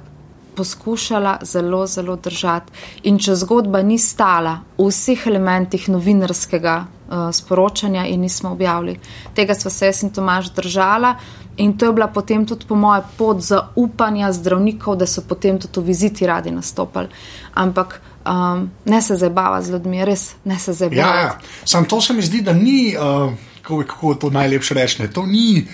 poskušala zelo, zelo držati. In če zgodba ni stala v vseh elementih novinarskega uh, sporočanja in nismo objavili, tega sva se jaz in Tomaž držala. In to je bila potem tudi po moje pot zaupanja zdravnikov, da so potem tudi v viziti radi nastopili. Ampak um, ne se zabava z ljudmi, res ne se zabava. Ja, ja. Sam to se mi zdi, da ni, uh, kako, kako to najlepše reči. To ni.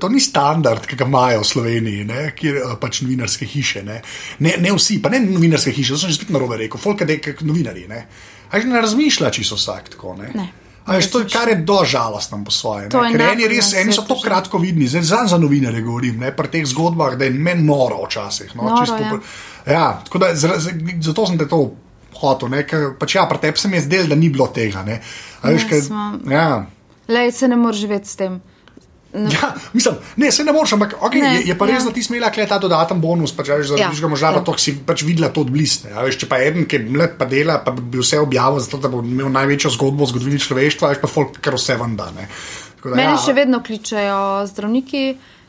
To ni standard, ki ga imajo v Sloveniji, ne, kjer eh, pač novinarske hiše. Ne. Ne, ne vsi, pa ne novinarske hiše, to sem že spet na robe rekel, folk je kot novinari. Ne. A že ne razmišlja, če so vsak tako. Ne. Ne. A veš, to je kar je dožalostno po svoje. Ker eni res, eni so to kratko vidni, zdaj za, za novinarje govorim, ne, pri teh zgodbah, da je meni noro včasih. No, noro, čisto, ja. ja, tako da zato sem te to hotel, ne, ker pač ja, pri tebi se mi je zdelo, da ni bilo tega. Ne. A veš, ker, ja. Lej, se ne moreš živeti s tem. Ja, mislim, ne, se ne moreš, ampak okay, ne, je, je pa res, ja. da ti smela kle ta dodaten bonus, pač, veš, za ja, možgana, ja. to si pač videla to odblisne. Veš, če pa eden, ki je mlad pa dela, pa bi vse objavil, zato da bo imel največjo zgodbo v zgodovini človeštva, veš pa folk kar vse vam da. Mene ja. še vedno kličejo zdravniki.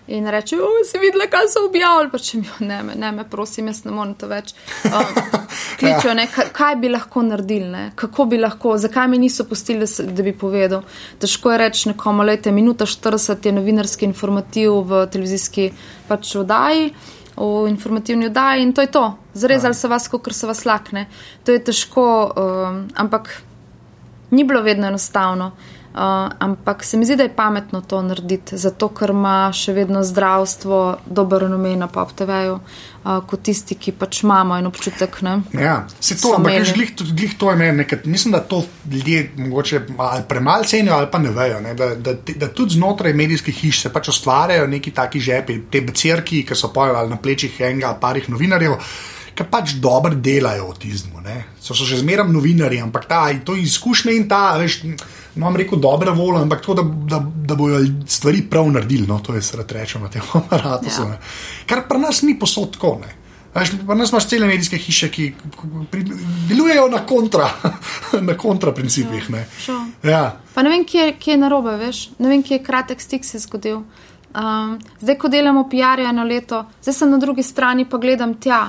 In reče, si videla, kaj so objavili, pa če mi ne, ne, me prosim, jaz ne morem to več. Um, kličejo, ne, kaj bi lahko naredili, ne, kako bi lahko, zakaj mi niso pustili, da, da bi povedal. Težko je reči nekomu, lejte, minuta 40 je novinarski informativ v televizijski pač oddaji, v informativni oddaji in to je to. Zrezali ja. so vas, kot se vas lakne. To je težko, um, ampak ni bilo vedno enostavno. Uh, ampak se mi zdi, da je pametno to narediti, zato ker ima še vedno zdravstvo dober nome na PopTV-ju, uh, kot tisti, ki pač imamo en občutek. Ne? Ja, se to, ampak že glih, glih to je meni, mislim, da to ljudje mogoče premalo cenijo ali pa ne vejo, ne? Da, da, da, tudi znotraj medijskih hiš se pač ustvarjajo neki taki žepi, te becirki, ki so pojavljali na plečih enega ali parih novinarjev. Ki pač dobro delajo v avtizmu. So, so že zmeraj novinari, ampak ta, to izkušnje in ta, veš, no, rekel, dobra volja, ampak to, da, da, da bojo stvari prav naredili, no, to je srce rečeno na tem aparatu. Ja. Kar pri nas ni posod tako. Pri nas imaš cele medijske hiše, ki delujejo na kontra, na kontra principih. Ne. Ja. Pa ne vem, kje, kje je narobe, veš, ne vem, kje je kratek stik se zgodil. Um, zdaj, ko delamo PR eno leto, zdaj sem na drugi strani, pa gledam tja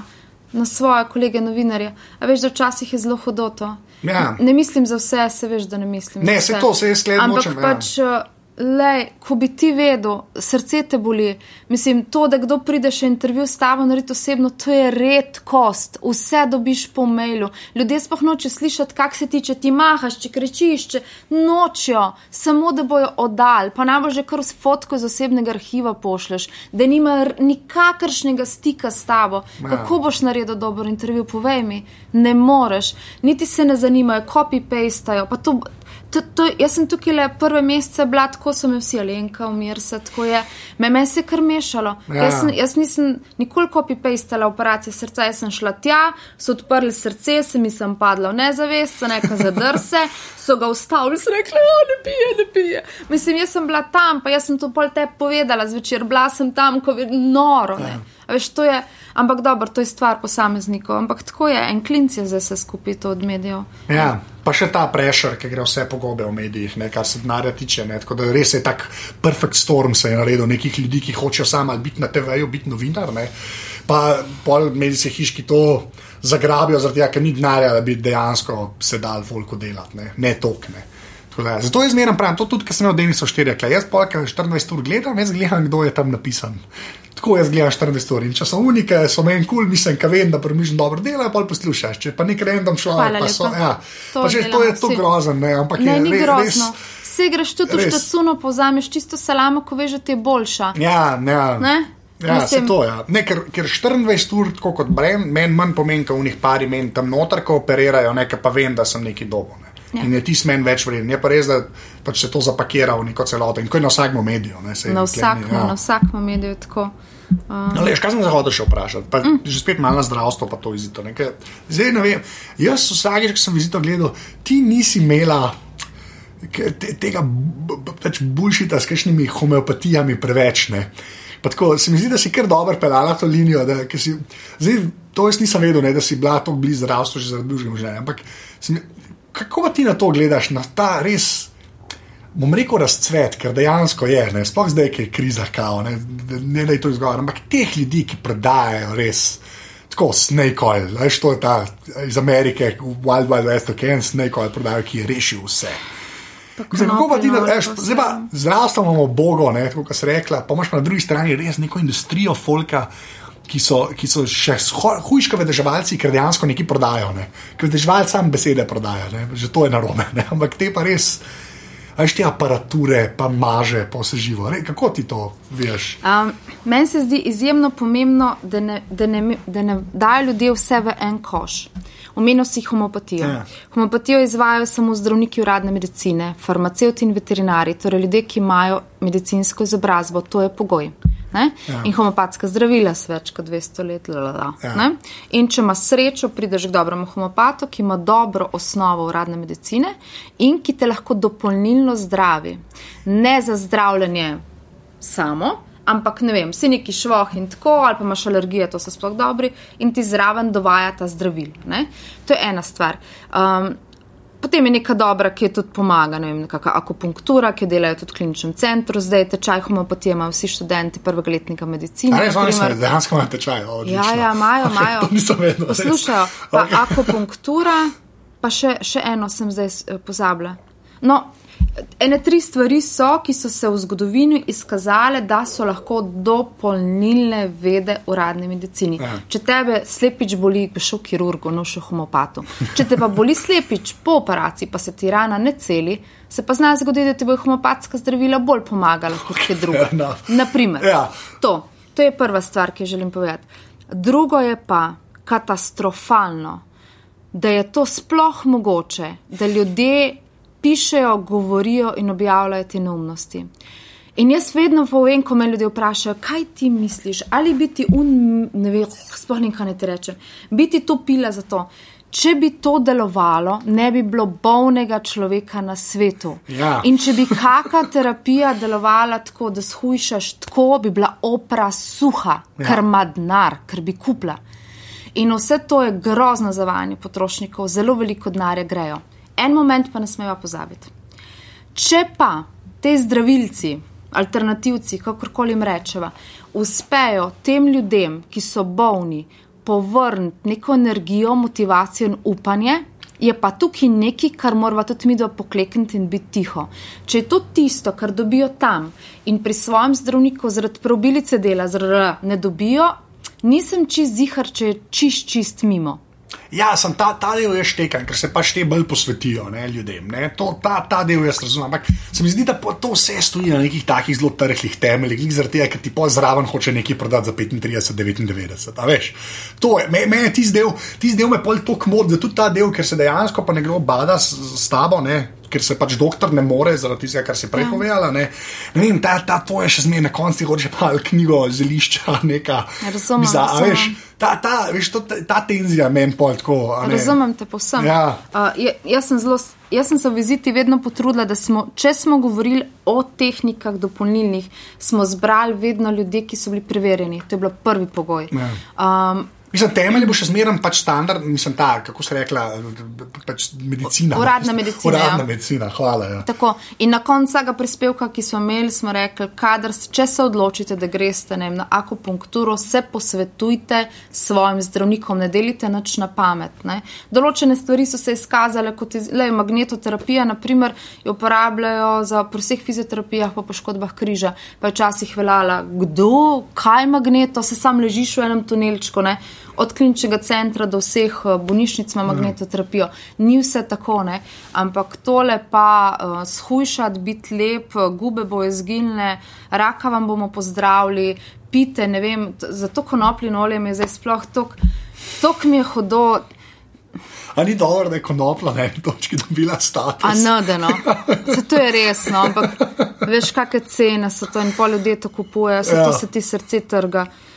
na svoje kolege novinarje. A veš, da včasih je zelo hudo to. Ja. Ne mislim za vse, se veš, da ne mislim. Ne, se to, se jaz gledam. Ampak močem, pač. Ja. Le, ko bi ti vedel, srce te boli. Mislim, to, da kdo pride še intervju s tabo, narediti osebno, to je redkost. Vse dobiš po mailu. Ljudje sploh noče slišati, kak se ti, če ti mahaš, če krečiš, če nočijo, samo da bojo oddal. Pa naj bo že kar fotko iz osebnega arhiva pošleš, da nima nikakršnega stika s tabo. Ja. Kako boš naredil dober intervju, povej mi. Ne moreš, niti se ne zanimajo, copy-pastajo. To, to, jaz sem tukaj le prve mesece bila, tako so me vsi alenka, umirsa, tako je. Me, me se je kar mešalo. Ja. Jaz, sem, jaz nisem nikoli copy-pastala operacije srca, jaz sem šla tja, so odprli srce, se mi sem padla v nezavest, so neka zadrse, so ga ustavili, so rekli, o, ne pije, ne pije. Mislim, jaz sem bila tam, pa jaz sem to pol te povedala zvečer, bila sem tam, ko je noro. Ja. Veš, to je, ampak dobro, to je stvar posameznikov, ampak tako je, en klinc je zdaj se skupaj to od medijev. Ja pa še ta prešer, ki gre vse pogobe v medijih, ne, kar se denarja tiče. Ne, tako da res je tak perfect storm se je naredil nekih ljudi, ki hočejo samo biti na TV-ju, biti novinar. Ne. Pa pol medijske hiški to zagrabijo, zaradi tega, ker ni denarja, da bi dejansko se dal volko delati, ne, ne tokne. Zato je zmeraj pravim, to tudi, ker sem imel Deniso štiri, jaz pa 24 ur gledam, jaz gledam, kdo je tam napisan. Tako jaz gledam 14 ur in če so unike, so meni kul, cool, mislim, ka vem, da premišljam dobro delo, pa poslušaš. Če pa nek random človek, pa so. Ja, to, pa že, to je to grozen, ne, ampak ne, je re, grozno. Res, Se greš tudi v štacuno, povzameš čisto salamo, ko veš, da ti je boljša. Ja, ja. Ne? Ja, se to je. Ja. Ker, ker 24 ur, tako kot Bren, meni manj pomeni, kot v njih pari meni tam noter, ko operirajo, nekaj pa vem, da sem neki dobo. Ne. Ja. In je ti smen več vreden. Je pa res, da pač se to zapakira v neko celoto in ko je na vsakem mediju. Ne, na vsakem ja. na vsak mediju je tako. Uh. No, leš, kaj sem zahodil še vprašati? Pa, mm. Že spet malo na zdravstvo, pa to vizito. Nekaj. Zdaj ne vem, jaz vsakeč, ko sem vizito gledal, ti nisi imela te, tega pač bulšita s kakšnimi homeopatijami preveč. Ne. Pa tako, se mi zdi, da si kar dobro pelala to linijo. Da, si, zdaj, to jaz nisem vedel, ne, da si bila tako blizu zdravstva že zaradi življenja. Ampak mi, kako pa ti na to gledaš, na ta res bom rekel, razcvet, ker dejansko je, ne, sploh zdaj, ki je kriza, kao, ne, ne da je to izgovor, ampak teh ljudi, ki prodajajo res. Tako snake oil, veš, to je ta iz Amerike, Wild Wild West, je en snake oil, prodajajo, ki je rešil vse. Kako pa ti, veš, zdaj pa zdravstvo imamo bogo, ne, tako kot si rekla, pa imaš pa na drugi strani res neko industrijo folka, ki so, ki so še hujške vedeževalci, ker dejansko nekaj prodajo, ne. ker vedeževalci sam besede prodajo, ne, že to je narobe, ne, ampak te pa res veš, te aparature, pa maže, pa vse živo. Re, kako ti to veš? Um, meni se zdi izjemno pomembno, da ne, da ne, da ne dajo ljudje vse v en koš. Omenil si homopatijo. Ja. Homopatijo izvajo samo zdravniki uradne medicine, farmacevti in veterinari, torej ljudje, ki imajo medicinsko izobrazbo. To je pogoj. Ja. In homopatska zdravila so več kot 200 let. Ja. In če imaš srečo, prideš k dobremu homopatu, ki ima dobro osnovo uradne medicine in ki te lahko dopolnilno zdravi. Ne za zdravljenje samo, ampak ne vem, si neki švoh in tako, ali pa imaš alergije, to so sploh dobri in ti zraven dovaja ta zdravil. Ne? To je ena stvar. Um, Potem je neka dobra, ki je tudi pomaga, ne vem, kakšna akupunktura, ki jo delajo tudi v kliničnem centru, zdaj tečaj homopatije imajo vsi študenti prvega letnika medicine. Ne, ne, ne, dejansko imajo tečaj. Ja, ja, imajo, imajo. Okay, vedel. Poslušajo, pa okay. akupunktura, pa še, še eno sem zdaj eh, pozabila. No, ene tri stvari so, ki so se v zgodovini izkazale, da so lahko dopolnilne vede uradne medicini. Ja. Če tebe slepič boli, bi šel kirurgu, no še homopatu. Če te pa boli slepič po operaciji, pa se ti rana ne celi, se pa zna zgoditi, da ti bo homopatska zdravila bolj pomagala kot kaj drugega. Naprimer, ja. to, to je prva stvar, ki jo želim povedati. Drugo je pa katastrofalno, da je to sploh mogoče, da ljudje pišejo, govorijo in objavljajo te neumnosti. In jaz vedno povem, ko me ljudje vprašajo, kaj ti misliš, ali biti un, ne vem, sploh nekaj ne ti rečem, biti to pila za to. Če bi to delovalo, ne bi bilo bolnega človeka na svetu. Ja. In če bi kakšna terapija delovala tako, da shujšaš tako, bi bila opera suha, ja. ker ima denar, ker bi kupla. In vse to je grozno zavajanje potrošnikov, zelo veliko denarja grejo en moment pa ne smemo pozabiti. Če pa te zdravilci, alternativci, kakorkoli jim rečemo, uspejo tem ljudem, ki so bolni, povrniti neko energijo, motivacijo in upanje, je pa tukaj nekaj, kar moramo tudi mi dobro poklekniti in biti tiho. Če je to tisto, kar dobijo tam in pri svojem zdravniku zaradi probilice dela, zaradi ne dobijo, nisem čist zihar, če je čist, čist mimo. Ja, sem ta, ta del je štekan, ker se pač te bolj posvetijo ne, ljudem. Ne. To, ta, ta del jaz razumem. Ampak se mi zdi, da to vse stoji na nekih takih zelo trhlih temeljih, zaradi tega, ker ti po zraven hoče nekaj prodati za 35, 99. Veš, to je, me, me je tisti del, tis del me pol tok mod, da tudi ta del, ker se dejansko pa nekdo bada s, s tabo, ne, ker se pač doktor ne more, zaradi tega, kar si prej ja. povedala. Ne. ne vem, ta, ta to je še zmeraj na koncu, hoče pa knjigo zelišča, neka. Ja, razumem. Za, razumem. Veš, ta, ta, veš, to, ta, ta tenzija meni pol tako. Razumem te povsem. Ja. Uh, jaz sem zelo. Jaz sem se v viziti vedno potrudila, da smo, če smo govorili o tehnikah dopolnilnih, smo zbrali vedno ljudi, ki so bili preverjeni. To je bil prvi pogoj. Ja. Um, Mislim, temelj bo še zmeraj pač standard, mislim, ta, kako se rekla, pač medicina. Uradna medicina. Uradna ja. medicina, hvala. Ja. Tako. In na koncu tega prispevka, ki smo imeli, smo rekli, kadar, če se odločite, da greste ne, na akupunkturo, se posvetujte s svojim zdravnikom, ne delite nič na pamet. Ne. Določene stvari so se izkazale kot le, magnetoterapija, naprimer, jo uporabljajo za pri vseh fizioterapijah po poškodbah križa. Pa je včasih veljala, kdo, kaj magneto, se sam ležiš v enem tunelčku. Ne od kliničnega centra do vseh eh, bolnišnic ima magnetoterapijo. Ni vse tako, ne? ampak tole pa uh, shujšati, biti lep, gube bo izginile, raka vam bomo pozdravili, pite, ne vem, za to konopljino olje je zdaj sploh tok, tok mi je hodo. A ni dobro, da je konopla na eni točki dobila status. A no, da no. Se to je resno, ampak veš, kakšne cene so to in pol ljudje to kupujejo, se Ja. se ti srce trga. Uh,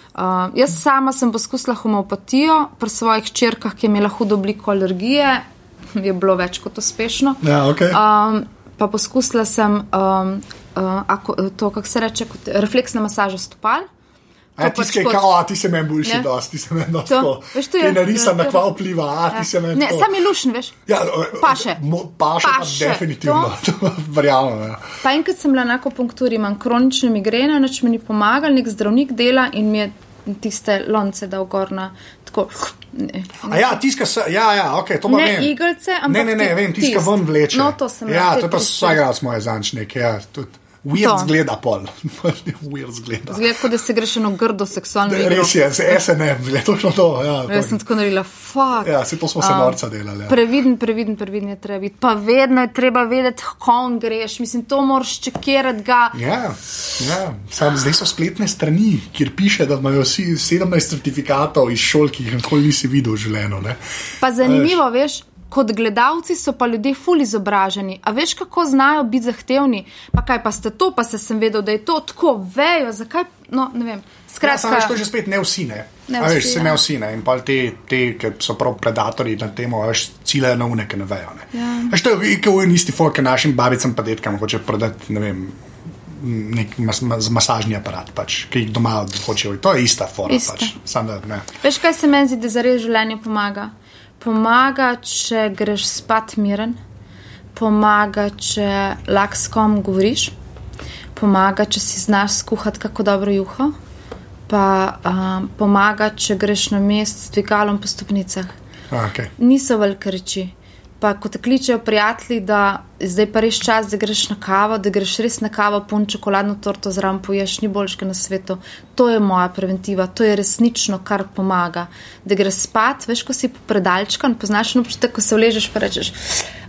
jaz sama sem poskusila homeopatijo pri svojih črkah, ki je imela hudo obliko alergije, je bilo več kot uspešno. Ja, ok. Um, pa poskusila sem um, uh, ako, to, kako se reče, refleksna masaža stopal. A, To ti, pač pač kot- kao, a, ti se meni boljši, Ne. dosti, ti se meni dosti. Veš, to je- narisan, na to- kva vpliva, a ti se meni. Ne, sam je lušen, veš. Ja, Paše. Mo, paše, paše Paše, pa definitivno. Verjamem. Ja. Pa enkrat sem bila na akupunkturi, imam kronične migrene, nič mi ni pomagal, nek zdravnik dela in mi je tiste lonce dal gor na tako. Ne, A ja, tiska se, ja, ja, ok, to pa Ne vem. igelce, ampak Ne, ne, ne, vem, tiska tist. ven vleče. No, to sem Ja, to je pa te tiste. vsakega smo je zančnik, ja. Tudi weird To. zgleda pol. weird zgleda. Zgleda, kot da se greš eno grdo seksualno igro. Res je, z SNM, zgleda točno to. Ja, Jaz sem to, tako naredila, fuck. ja se to smo se Um, norca delali. Ja. Previden, previden, previden je treba biti. Pa vedno je treba vedeti, kam greš. Mislim, to moraš čekirati ga. Ja, ja. Sam, zdaj so spletne strani, kjer piše, da imajo vsi 17 certifikatov iz šol, ki jih nikoli nisi videl v življenju. Pa zanimivo, veš, kot gledalci so pa ljudje ful izobraženi. A veš, kako znajo biti zahtevni? Pa kaj pa ste to, pa se sem vedel, da je to tako, vejo, zakaj. No, ne vem. Ja, Skratka, samo veš, to je že spet ne vsi, ne. Ne A veš, vsi, se ja. ne vsi, ne. In pa te, te ki so prav predatori na temo, veš, ciljajo na une, ki ne vejo. Ne. Ja. Veš, to je kot en isti folk, našim babicam pa detkam hoče prodati, ne vem, nek mas, mas, masažni aparat, pač, ki jih doma hočejo. To je ista fora, Ista. pač. Sam da, ne. veš, kaj se meni zdi, da za res življenje pomaga? Pomaga, če greš spat miren, pomaga, če lahko s kom govoriš, pomaga, če si znaš skuhati kako dobro juho, pa um, pomaga, če greš na mest s dvigalom po stopnicah. Okay. niso velike reči. Pa ko te kličejo prijatelji, da zdaj pa res čas, da greš na kavo, da greš res na kavo, pun čokoladno torto zraven poješ, ni boljšega na svetu. To je moja preventiva, to je resnično, kar pomaga. Da greš spat, veš, ko si predalčkan, poznaš en občutek, ko se vležeš pa rečeš,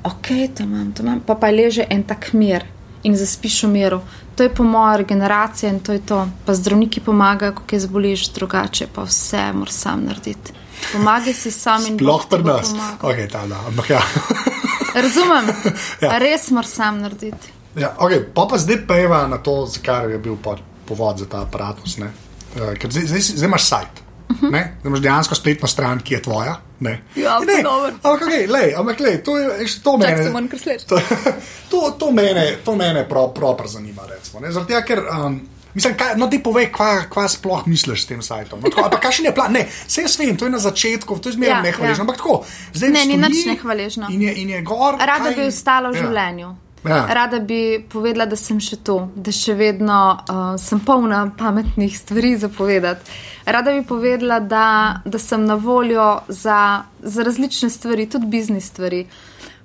ok, to imam, to imam, pa pa leže en tak mir in zaspiš v miru. To je po moja regeneracija in to je to. Pa zdravniki pomagajo, ko kaj zboliš, drugače pa vse moraš sam narediti. Pomagaj si sam in Sploh pri nas. Okay, ta, da, ampak ja. Razumem, Ja. res moraš sam narediti. Ja, okay, pa pa zdaj peva na to, zakaj je bil po- povod za ta aparatus. ne. Eh, ker Zdaj, zdaj, zdaj imaš sajt. Ne? Zdaj imaš dejansko spletno stran, ki je tvoja. Ne? Ja, ne, ampak, okay, lej, ampak lej, to je veš, to mene. moram sleči. To, to, to mene, to mene prav, prav zanima. Recimo, ne? Zaradi tega, ker. Um, Mislim, kaj, no, ti povej, kva, kva sploh misliš s tem sajtom. No, tako, ali pa kakšen je plan? Ne, vse jaz vem, to je na začetku, to je zmeraj Ja, ja, nehvaležno. ja. Ampak tako, zdaj Ne, ni nič nehvaležno. In je, in je gor. Rada kaj- bi ostala v ja. življenju. Ja. Rada bi povedala, da sem še tu, da še vedno uh, sem polna pametnih stvari za povedati. Rada bi povedala, da, da sem na voljo za, za različne stvari, tudi biznis stvari.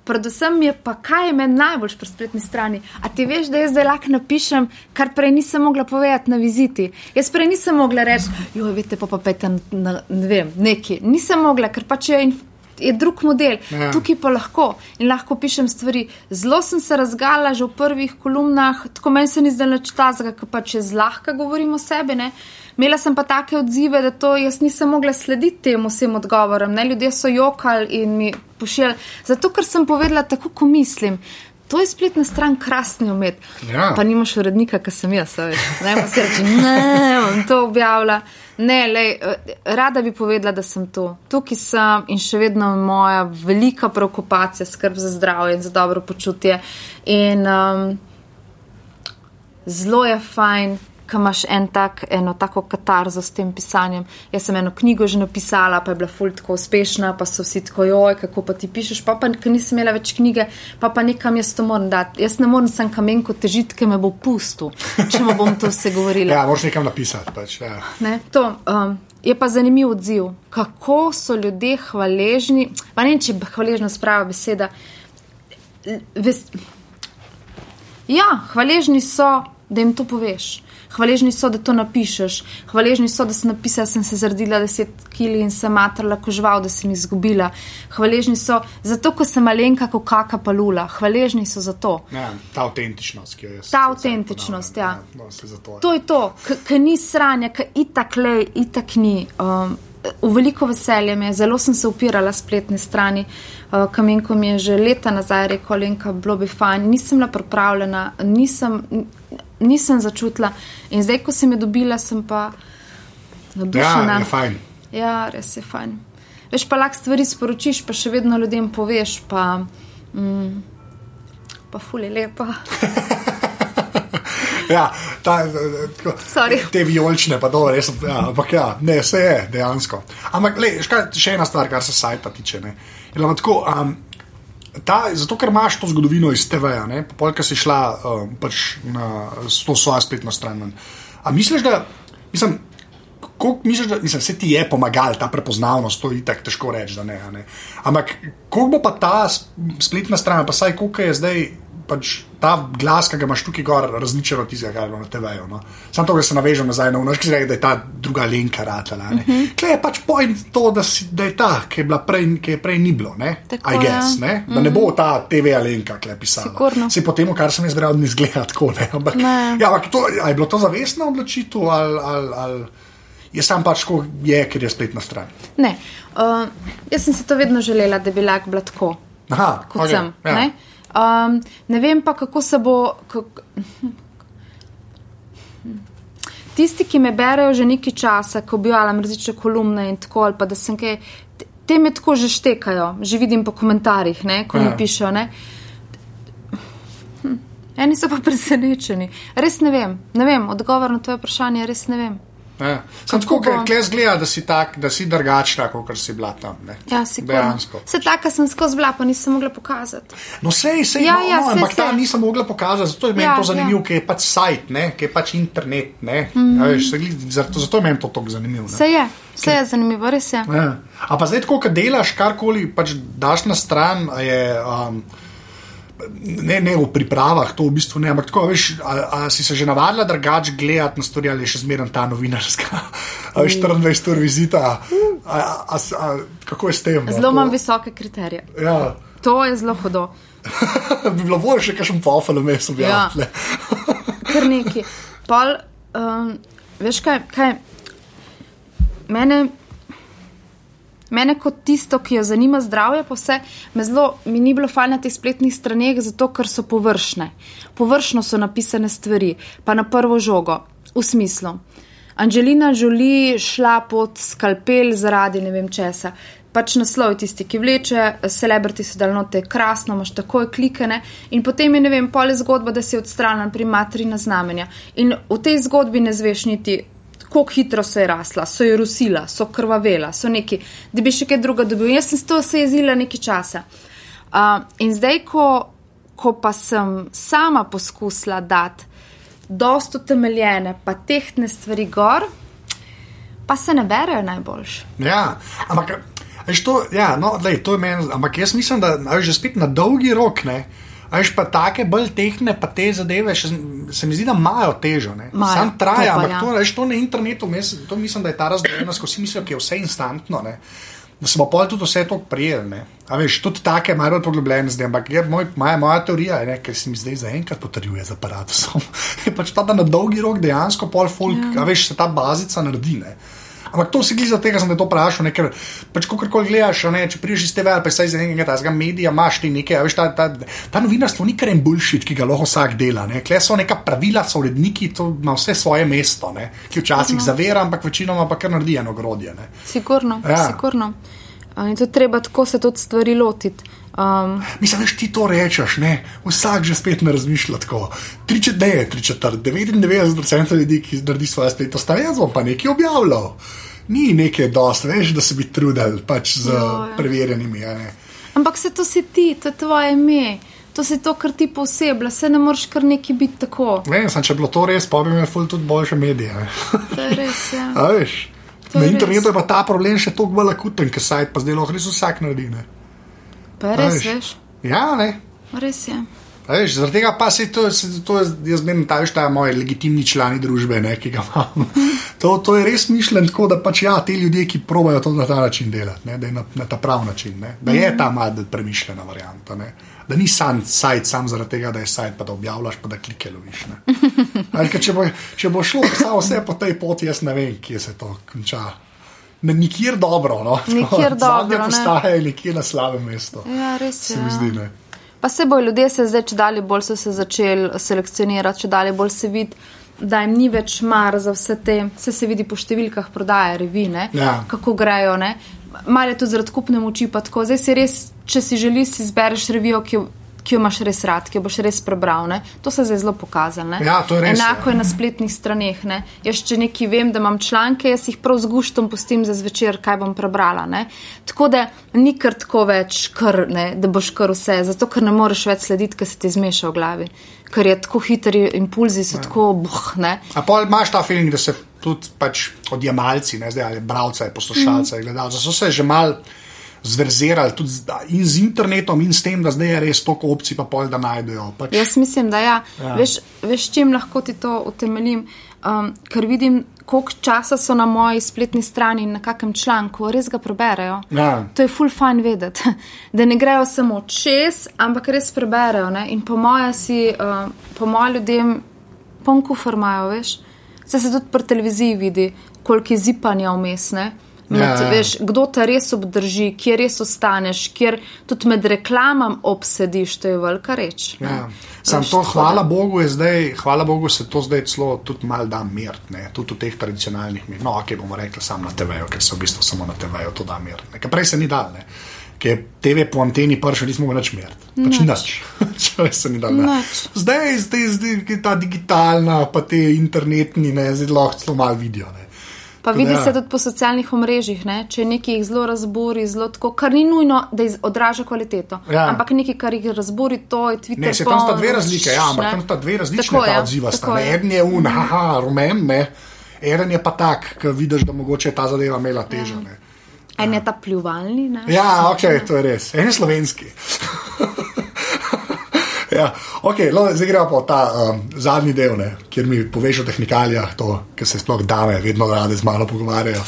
Predvsem je pa, kaj je meni najbolj pri spletni strani. A ti veš, da jaz zdaj lahko napišem, kar prej nisem mogla povedati na viziti. Jaz prej nisem mogla reči, jo, veste, pa pa pete na, ne vem, neki. Nisem mogla, ker pač je. Je drug model, Ja. tukaj pa lahko in lahko pišem stvari. Zelo sem se razgala že v prvih kolumnah, tako meni se ni zdelo nič tazga, ker pač če zlahka govorim o sebi. Ne? Imela sem pa take odzive, da to jaz nisem mogla slediti tem vsem odgovorom. Ne? Ljudje so jokali in mi pošiljali, zato ker sem povedala tako, kot mislim. To je spletna stran krasni umet. Ja. Pa nimaš urednika, ki sem jaz, veš. Ne, pa se reče, ne, bom to objavila. Ne, lej, eh, rada bi povedala, da sem tu. Tukaj sem in še vedno je moja velika preokupacija, skrb za zdravje in za dobro počutje. In um, zelo je fajn, ko imaš en tak, eno tako katarzo s tem pisanjem. Jaz sem eno knjigo že napisala, pa je bila ful tako uspešna, pa so vsi tako, joj, kako pa ti pišeš, pa pa ker nisem imela več knjige, pa pa nekam jaz to moram dati. Jaz ne morem sem kamenko težiti, ker me bo pustil, če mu bom to vse govorila. Ja, moraš nekam napisati. Pač, ja. Ne, to, um, je pa zanimiv odziv, kako so ljudje hvaležni. Pa ne vem, če je hvaležnost prava beseda. Ves, ja, hvaležni so, da jim to poveš. Hvaležni so, da to napišeš, hvaležni so, da sem napisala, da sem se zardila 10 kg in sem matrala kožval, da sem izgubila. Hvaležni so zato, ko sem malenka, kot kaka palula. Hvaležni so za to. Ja, ta avtentičnost, ki jo jaz. Ta avtentičnost, ponavljam, ja. No, se zato, To je to, ki ni sranja, ki itak le, itak ni. Um, v veliko veselje mi je, zelo sem se upirala spletni strani. Uh, Kamenko mi je že leta nazaj rekel, Lenka, bilo bi fajn, nisem bila pripravljena, nisem, nisem začutila. In zdaj, ko sem jo dobila, sem pa navdušena. Ja, je fajn. Ja, res je fajn. Veš pa lahko stvari sporočiš, pa še vedno ljudem poveš, pa, mm, pa fuli lepa. Ja, ta, tako, te vijolične, pa dobro, res. Ja, ampak ja, ne, vse je dejansko. Ampak, le, škaj, še ena stvar, kar se sajta tiče. Ne. Je, tako, um, ta, zato, ker imaš to zgodovino iz TV-ja, polka si šla um, pač na to svojo spletno stran. A misliš, da. Mislim, Koliko misliš, da mislim, se ti je pomagal ta prepoznavnost, to je tako težko reči, da ne, ne. Ampak koliko bo pa ta spletna stran, pa saj koliko je zdaj pač ta glas, ki ga imaš tukaj gor, različen od tistega, kar je bilo na TV-ju. No? Samo to, da se navežem nazaj na unož, ki rekel, da je ta druga lenka ratala. Uh -huh. Kaj je pač point to, da, si, da je ta, ki je, prej, ki je prej ni bilo, ne? Tako, I guess, ja. ne? Da ne bo ta TV alenka, ki je pisala. Sigurno. Se po tem, kar sem jaz bral, ne zgleda tako. Ne? Ampak, Ne. ja, ampak to, je bilo to zavestna odločitev ali. ali, ali Je sam pač, ko je, ker je spletna stran. Ne, uh, jaz sem si to vedno želela, da bi lahko bila tako, Aha, kot okej, sem. ja. Ne? Um, ne vem pa, kako se bo. Kako... Tisti, ki me berejo že nekaj časa, ko objavljam različne kolumne in tako, ali pa da sem kaj, te- me tako že štekajo, že vidim po komentarjih, ne, ko Ja. mi pišejo. Ne. Hm, Eni so pa presenečeni. Res ne vem, ne vem, odgovor na tvoje vprašanje res ne vem. Ja. Sam tako, ker bo? zgleda, da si, tak, da si drugačna, kot si bila tam. Ne? Ja, sigurno. Dejansko. Se taka sem skozi bila, pa nisem mogla pokazati. No, sej, sej, Ja, no, ja, no, sej, ampak ta sej. nisem mogla pokazati, zato je meni Ja, to zanimivo, ja. ker je pač sajt, ne? ker je pač internet. Ne? Mm. Veš, se zato, zato je meni to tako zanimivo. ne. Vse je, vse je zanimivo, res je. Ja. A pa zdaj, ko delaš karkoli, pač daš na stran, je. Um, Ne, ne v pripravah, to v bistvu ne, ampak tako, veš, a, a si se že navadila drugače gledati na stvari, ali je še zmeraj ta novinarska, a veš, 24 ur vizita, a, a, a, a, kako je s tem? no? Zelo To- imam visoke kriterije. Ja, To je zelo hudo. bi bilo bolje še kakšen pofel vmes Ja. objaviti. Kar neki. Pol, um, veš kaj, kaj? Mene, mene kot tisto, ki jo zanima zdravje, pa vse, me zelo, mi ni bilo fajn na teh spletnih straneh, zato ker so površne. Površno so napisane stvari, pa na prvo žogo, v smislu. Angelina Jolie šla pod skalpel zaradi ne vem česa. Pač naslov je tisti, ki vleče, celebrity so dal note, krasno, imaš takoj klikane in potem je, ne vem, pol je zgodba, da si odstranjen pri materina znamenja. In v tej zgodbi ne zveš niti, kako hitro so je rasla, so jo rusila, so krvavela, so neki, da bi še kaj druga dobil. Jaz sem s to se jezila nekaj časa. Uh, in zdaj, ko, ko pa sem sama poskusila dati dost utemeljene, pa tehtne stvari gor, pa se ne berejo najboljš. Ja, ampak, veš, to, ja, no, lej, to je meni, ampak jaz mislim, da veš, že spet na dolgi rok, ne. A Veš pa take bolj tehne, pa te zadeve, še, se mi zdi, da imajo težo. ne. Imajo, Sam to traja, pa ampak ja. to, veš, to na internetu, mes, to mislim, da je ta razdvojenost, ko vsi mislijo, da je vse instantno. Ne. Da smo pol tudi vse to prijeli. veš, tudi take malo poglobljene zdaj, ampak je moj, moja, moja teorija, je, ne, ker se mi zdaj zaenkrat potrjuje z aparatusom, je pač ta, da na dolgi rok dejansko pol folk, ja. veš, se ta bazica naredi. Ne. Ampak to si glede za tega, sem te to vprašal, ne, ker pač kakorkoli gledaš, ne, če priješ iz TV ali pa iz enega tazga medija, imaš ti nekaj, veš, ta, ta, ta novinarstvo ni kar en bullshit, ki ga lahko vsak dela. Ne. Kle so neka pravila, so uredniki, to ima vse svoje mesto, ne, ki včasih zavira, ampak večinoma pa kar naredi eno grodje. Ne. Sigurno, Ja. sigurno. In to treba tako se tudi stvari lotiti. Um, Mislim, veš, ti to rečeš, ne? vsak že spet ne razmišlja tako. Tri četrt, ne, tri četrt, 99% ljudi, ki naredi svoje spletno stran, jaz bom pa nekaj objavljal. Ni nekaj dosti, veš, da se bi trudili pač z Ja, ja. preverjenimi. ne. ampak se to si ti, to je tvoje ime, to si to, kar ti posebej, se ne moreš kar neki biti tako. Ne sem, če bi bilo to res, pa bi imeli ful tudi boljše medije. To je res. Ja. A veš? To Na je internetu res. je pa ta problem še toliko bolj akuten, ker sajt pa zdaj lahko res vsak naredi. Ne? Pa res, veš. veš, Ja, ne. res je. A Veš, zaradi tega pa se to, se to jaz menim, ta veš, ta moj legitimni člani družbe, ne, ki ga imam. To, to je res mišljen tako, da pač ja, te ljudje, ki probajo to na ta način delati, ne, da je na, na ta prav način, ne, da je ta malo premišljena varianta. Ne, da ni sam sajt, sam zaradi tega, da je sajt, pa da objavljaš, pa da klike loviš. A ker Če bo, če bo šlo vse po tej poti, jaz ne vem, kje se to konča. Na nikjer dobro. No? Nikjer dobro, Zadnja ne. postaja je nekje na slabem mestu. Ja, res Se je. ja. zdi, ne. Pa se bojo ljudje se zdaj, če dalje bolj so se začeli selekcionirati, če dalje bolj se vidi, da jim ni več mar za vse te, vse se vidi po številkah prodaje revine, Ja. kako grejo. Ne? Malo je to zaradi kupne moči, pa tako. Zdaj si res, če si želiš, si izbereš revijo, ki jo, ki jo imaš res rad, ki jo boš res prebral. Ne? To se je zelo pokazalo. ne. Ja, je res, Enako ja. je na spletnih straneh. Ne? Jaz, če nekaj vem, da imam članke, jaz jih prav z guštom pustim za zvečer, kaj bom prebrala. Ne? Tako da ni kar tako več, kar, ne, da boš kar vse, zato ker ne moreš več slediti, ker se ti zmeša v glavi. Ker je tako hitri impulzi, so tako buh. Ne? A pol imaš ta feeling, da se tudi pač odjemalci, ne zdaj ali bralce, poslušalce, mm. gledalce, so se že mal zverzirali tudi z, in z internetom in s tem, da zdaj je res toliko opcij, pa pol da najdejo. Pač, Jaz mislim, da ja. Ja. Veš, veš, čim lahko ti to utemeljim. Um, ker vidim, koliko časa so na moji spletni strani in na kakem članku, res ga preberejo. Ja. To je full fine vedeti, da ne grejo samo čez, ampak res preberejo. Ne? In po mojem si, uh, po mojem ljudem, pon kufr imajo, veš. Se se tudi pri televiziji vidi, koliko je zipanja vmes. ne. Med, Ja, ja. veš, kdo te res obdrži, kje res ostaneš, kjer tudi med reklamam obsediš, to je velika reč. Ja. Sam Veš, to, hvala da- Bogu, je zdaj, hvala Bogu, se to zdaj celo tudi mal da mirt, ne, tudi v teh tradicionalnih mirih. No, ok, bomo rekli samo na TV-ju, ker se v bistvu samo na TV-ju to da mirt. ne. Ker prej se ni dal, ne. Ker je TV po anteni prši, nismo mogli več mirt. Pač nič. Zdaj, zdaj, zdaj ta digitalna, pa te internetni, ne, zdaj lahko celo mal vidijo. Ne. Pa vidi ja. se tudi po socialnih omrežjih, ne? če nekaj jih zelo razbori, zelo tako, kar ni nujno, da odraža kvaliteto. Ja. Ampak nekaj, kar jih razbori, to je Twitter. Ne, se tam sta dve razlike, ja, ampak ne. tam sta dve različne Tako ta je, odziva. Eden je un, haha, rumen, ne. Eden je pa tak, ki vidiš, da mogoče je ta zadeva imela težo. Ne. En je ta pljuvalni, ne? Ja, ok, to je res. En je slovenski. ja, okay, lo, zdaj gremo pa ta um, zadnji del, ne, kjer mi poveš o tehnikalijah, to, ker se sploh dame vedno rade z mano pogovarjajo.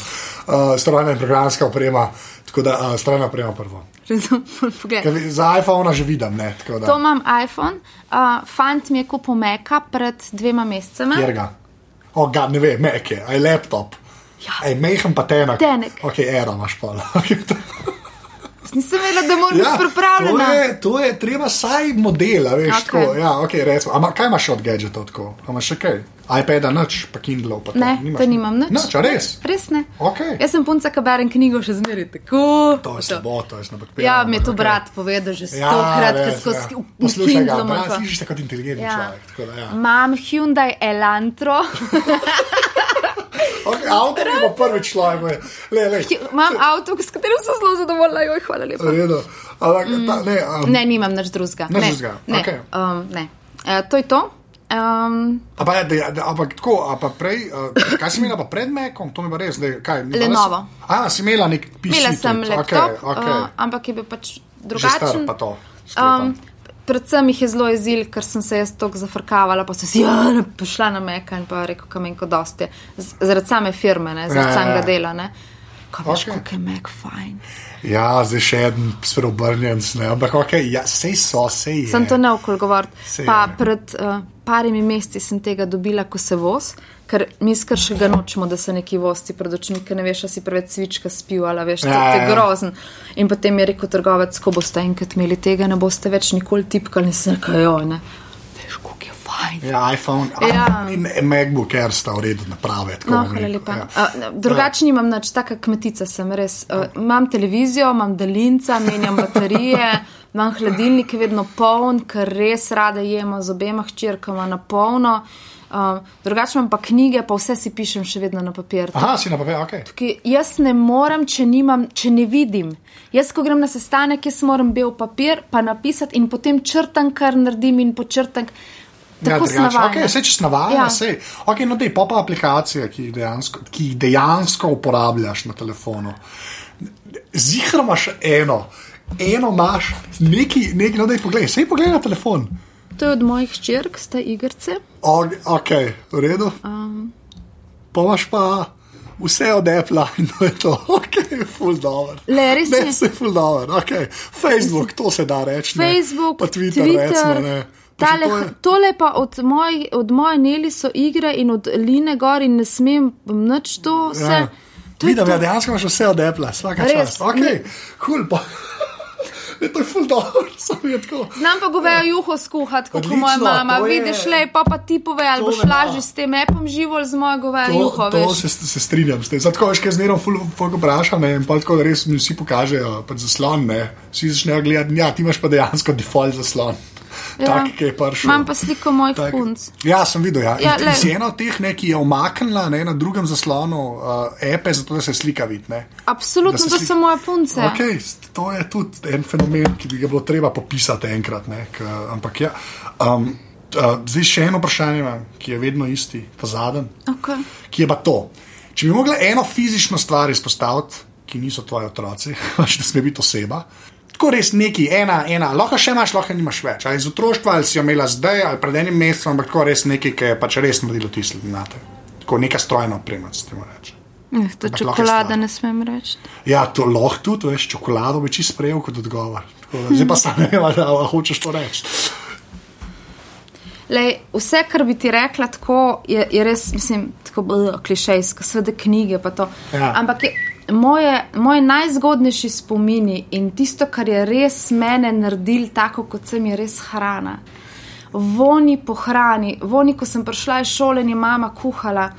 Uh, strojna in programska oprema, tako da uh, strojna oprema prvo. Vi- za iPhone že vidim, ne. To imam iPhone, uh, fant mi je kupil Meka pred dvema mesecema. Kjer ga? O, ga, ne vem, Mac je, aj laptop. Ja. Ej, mehen pa tenek. Tenek. Ok, era imaš pa. Nisem vedela, da moram biti to, pripravljena. je, to je treba saj model, a veš, Ok. okay. tako. Ja, ok, recimo. Ampak kaj imaš od gadgetov tako? Imaš še kaj? iPada nič, pa Kindle pa to. Ne, Nimaš to nimam. Nič, a res? Res ne. Okej. Jaz sem punca, ki berem knjigo še zmeraj tako. To je slabo, to je slabo. Ja, mi je to brat povedal že stokrat, ker skozi ja. Poslušaj ga, brat, slišiš kot inteligentni Ja. človek. Da, ja. Imam Hyundai Elantro, okay, avto je pa prvi človek. Le, le. imam avto, s katerim sem zelo zadovoljna, joj, hvala lepa. Redo. Ampak, ta, ne, um, Ne, nimam nič drugega. Ne, drugega, Ne, okej. um, ne. E, to je to. Um, pa, da, da, ampak tako, a pa prej, uh, kaj si imela pa pred Mekom, to mi pa res, da je kaj. Lenovo. A, si imela nek PC. Imela sem tudi, laptop, Okay, okay. uh, ampak je bil pač Že star drugačen. pa to. Um, predvsem jih je zelo jezil, ker sem se jaz tako zafrkavala, pa sem si ja, pošla na meka in pa rekel, kam in kot dosti. Zaradi same firme, ne, Ja, zaradi ja, samega ja. dela. Ne. Ko veš, Okej. kako je mek fajn. Ja, zdaj še en spreobrnjen, ampak ok, ja, sej so, sej je. Sem to neokol govoriti. Saj Pa je. pred uh, parimi meseci sem tega dobila, ko se voz, ker mi skrše ga nočemo, da se neki vosti pred očmi, ker ne veš, a si preveč svička spil ali veš, Ja, ja, to ja, je ja. grozen. In potem je rekel trgovec, ko boste enkrat imeli tega, ne boste več nikoli tipkali, in sem rekel, jo, ne. Veš, koliko je fajn. Ja, iPhone, Ja. iPhone in MacBook Air sta v redu naprave. tako No, hvala lepa. ja. Ja. Drugače nimam nič, taka kmetica sem res. Uh, imam televizijo, imam daljinca, menjam baterije, imam hladilnik, vedno poln, ker res rada jemo z obema hčerkama na polno. Um, drugače imam pa knjige, pa vse si pišem še vedno na papir. Aha, si na papir, ok. Ki jaz ne morem, če, nimam, če ne vidim. Jaz, ko grem na sestanek, jaz moram bel papir, pa napisati in potem črtam, kar naredim in počrtam. Tako ja, drugače, navajena. okay, navaden, Ja. Okay, no, dej, pa pa aplikacije, ki jih, dejansko, ki jih dejansko uporabljaš na telefonu. Zihar imaš eno, eno imaš, neki, neki, no, da je pogled, sej pogled na telefon. To je od mojih hčerk, sta igrice. O, ok, v redu. Um, Pa imaš pa vse od Apple in to je to, ok, full dollar. Le, res ne, je. vse full dollar, ok. Facebook, to se da reči. ne. Facebook, pa Twitter, Twitter recimo, ne. Pa Tale, to je- tole pa od, moj, od moje neli so igre in od Line gor in ne smem nič to vse. Ja. To je Vidim, to. ja, dejansko imaš vse od Apple, vsaka Res, čast. Okay, cool, pa. Je to je ful dobro, samo je tako. Znam pa govejo juho skuhati, kot moja mama. Vidiš, le pa pa ti povej, ali boš lažje s tem apom živel z mojo govejo To, juho. to veš. se, se strinjam s tem. Zato, veš, kaj zmerno folk vpraša, ne, in pa tako res mi vsi pokažejo pač zaslon, ne. Vsi začnejo gledati, ja, ti imaš pa dejansko default zaslon. Ja. Tak, ki je prišel. Imam pa sliko mojih Tak- punc. Ja, sem videl. Ja. Ja, si ena od teh, ne, ki je omaknila ne, na drugem zaslonu uh, epe, zato da se slika vidi. ne. Absolutno, Da se to slik- so moje punce. Okay, to je tudi en fenomen, ki bi ga bilo treba popisati enkrat. Ne, k, ampak ja. Um, uh, zdaj še eno vprašanje, imam, ki je vedno isti, ta zadnji Okay. ki je pa to. Če bi mogla eno fizično stvar izpostaviti, ki niso tvoji otroci, pač ne sme biti oseba. Tako res neki, ena, ena, lahko še imaš, lahko nimaš več. Ali iz otroštva, ali si jo imela zdaj, ali pred enim mesecem, ampak tako res nekaj, ki je pač res naredilo tisto na te. Tako neka strojna oprema, se temu reče. Eh, To Ampak čokolada ne smem reči. Ja, to lahko tudi, veš, čokolado bi čisto sprejel kot odgovor. Tako da Zdaj pa sam ne vem, ali hočeš to reči. Lej, vse, kar bi ti rekla, tako, je, je res, mislim, tako klišejsko, svede knjige. pa to. Ja. Ampak je, moje, moje najzgodnejši spomini in tisto, kar je res mene naredil tako, kot sem, je res hrana. Voni po hrani, voni, ko sem prišla iz šole in je mama kuhala.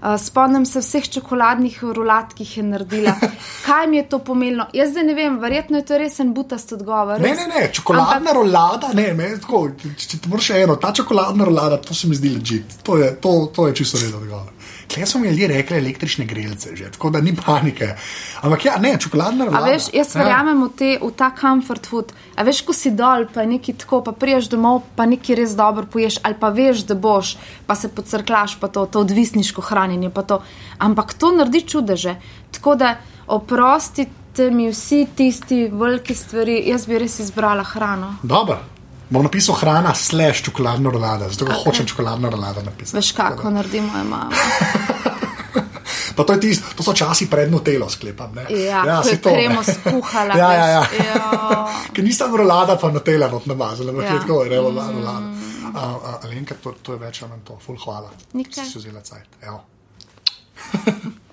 Uh, spomnim se vseh čokoladnih rulat, ki jih je naredila. Kaj mi je to pomenilo? Jaz zdaj ne vem, verjetno je to res en butast odgovor. Ne, res. ne, ne, čokoladna rolada, ne, ne, tako, če, če ti moraš eno, ta čokoladna rolada, to se mi zdi ležit. To je, to, to je čisto redo odgovor. Klej smo mi ljudje rekli električne grelce, že, tako da ni panike. Ampak ja, ne, čokoladna A rolada. veš, jaz ja. verjamem v, te, v ta comfort food. A veš, ko si dol, pa nekaj tako, pa priješ domov, pa nekaj res dobro poješ, ali pa veš, da boš, pa se pocrklaš, pa to, to odvisniško hranjenje. pa to. Ampak to naredi čudeže. Tako da oprostite mi vsi tisti veliki stvari, jaz bi res izbrala hrano. Dobro. Bom napisal hrana, slash čokoladna rolada, zato okay. hočem čokoladna rolada napisati. Veš, kako naredi moja mama. Pa to, je tist, to so časi pred Nutelo, sklepam. Ne? Ja, je to, ne. kremo skuhala, ja, ja, ja. ja. Ker nisem rolada, pa Nutela not namazala, ampak Ja. je tako, revo, rolada. A, a, Alenka, to, to je več ali manj to, full hvala. Nikaj. Si si vzela cajt.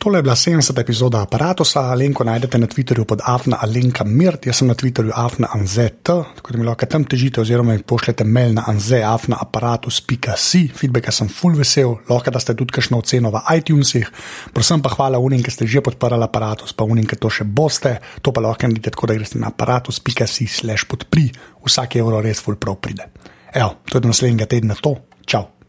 Tole je bila 70. epizoda aparata. Alenko najdete na Twitterju pod Afna Alenka Mirt, jaz sem na Twitterju Afna Anzet, tako da mi lahko tam težite, oziroma mi pošljete mail na anzeafnaaparatus.si. Feedbacka sem full vesel, lahko da ste tudi kakšno oceno v iTunesih. Prosim pa hvala unim, ki ste že podprli aparatus, pa unim, ki to še boste. To pa lahko naredite tako, da greste na aparatus.si slash podpri, vsak evro res full prav pride. Evo, to je do naslednjega tedna to. Čau!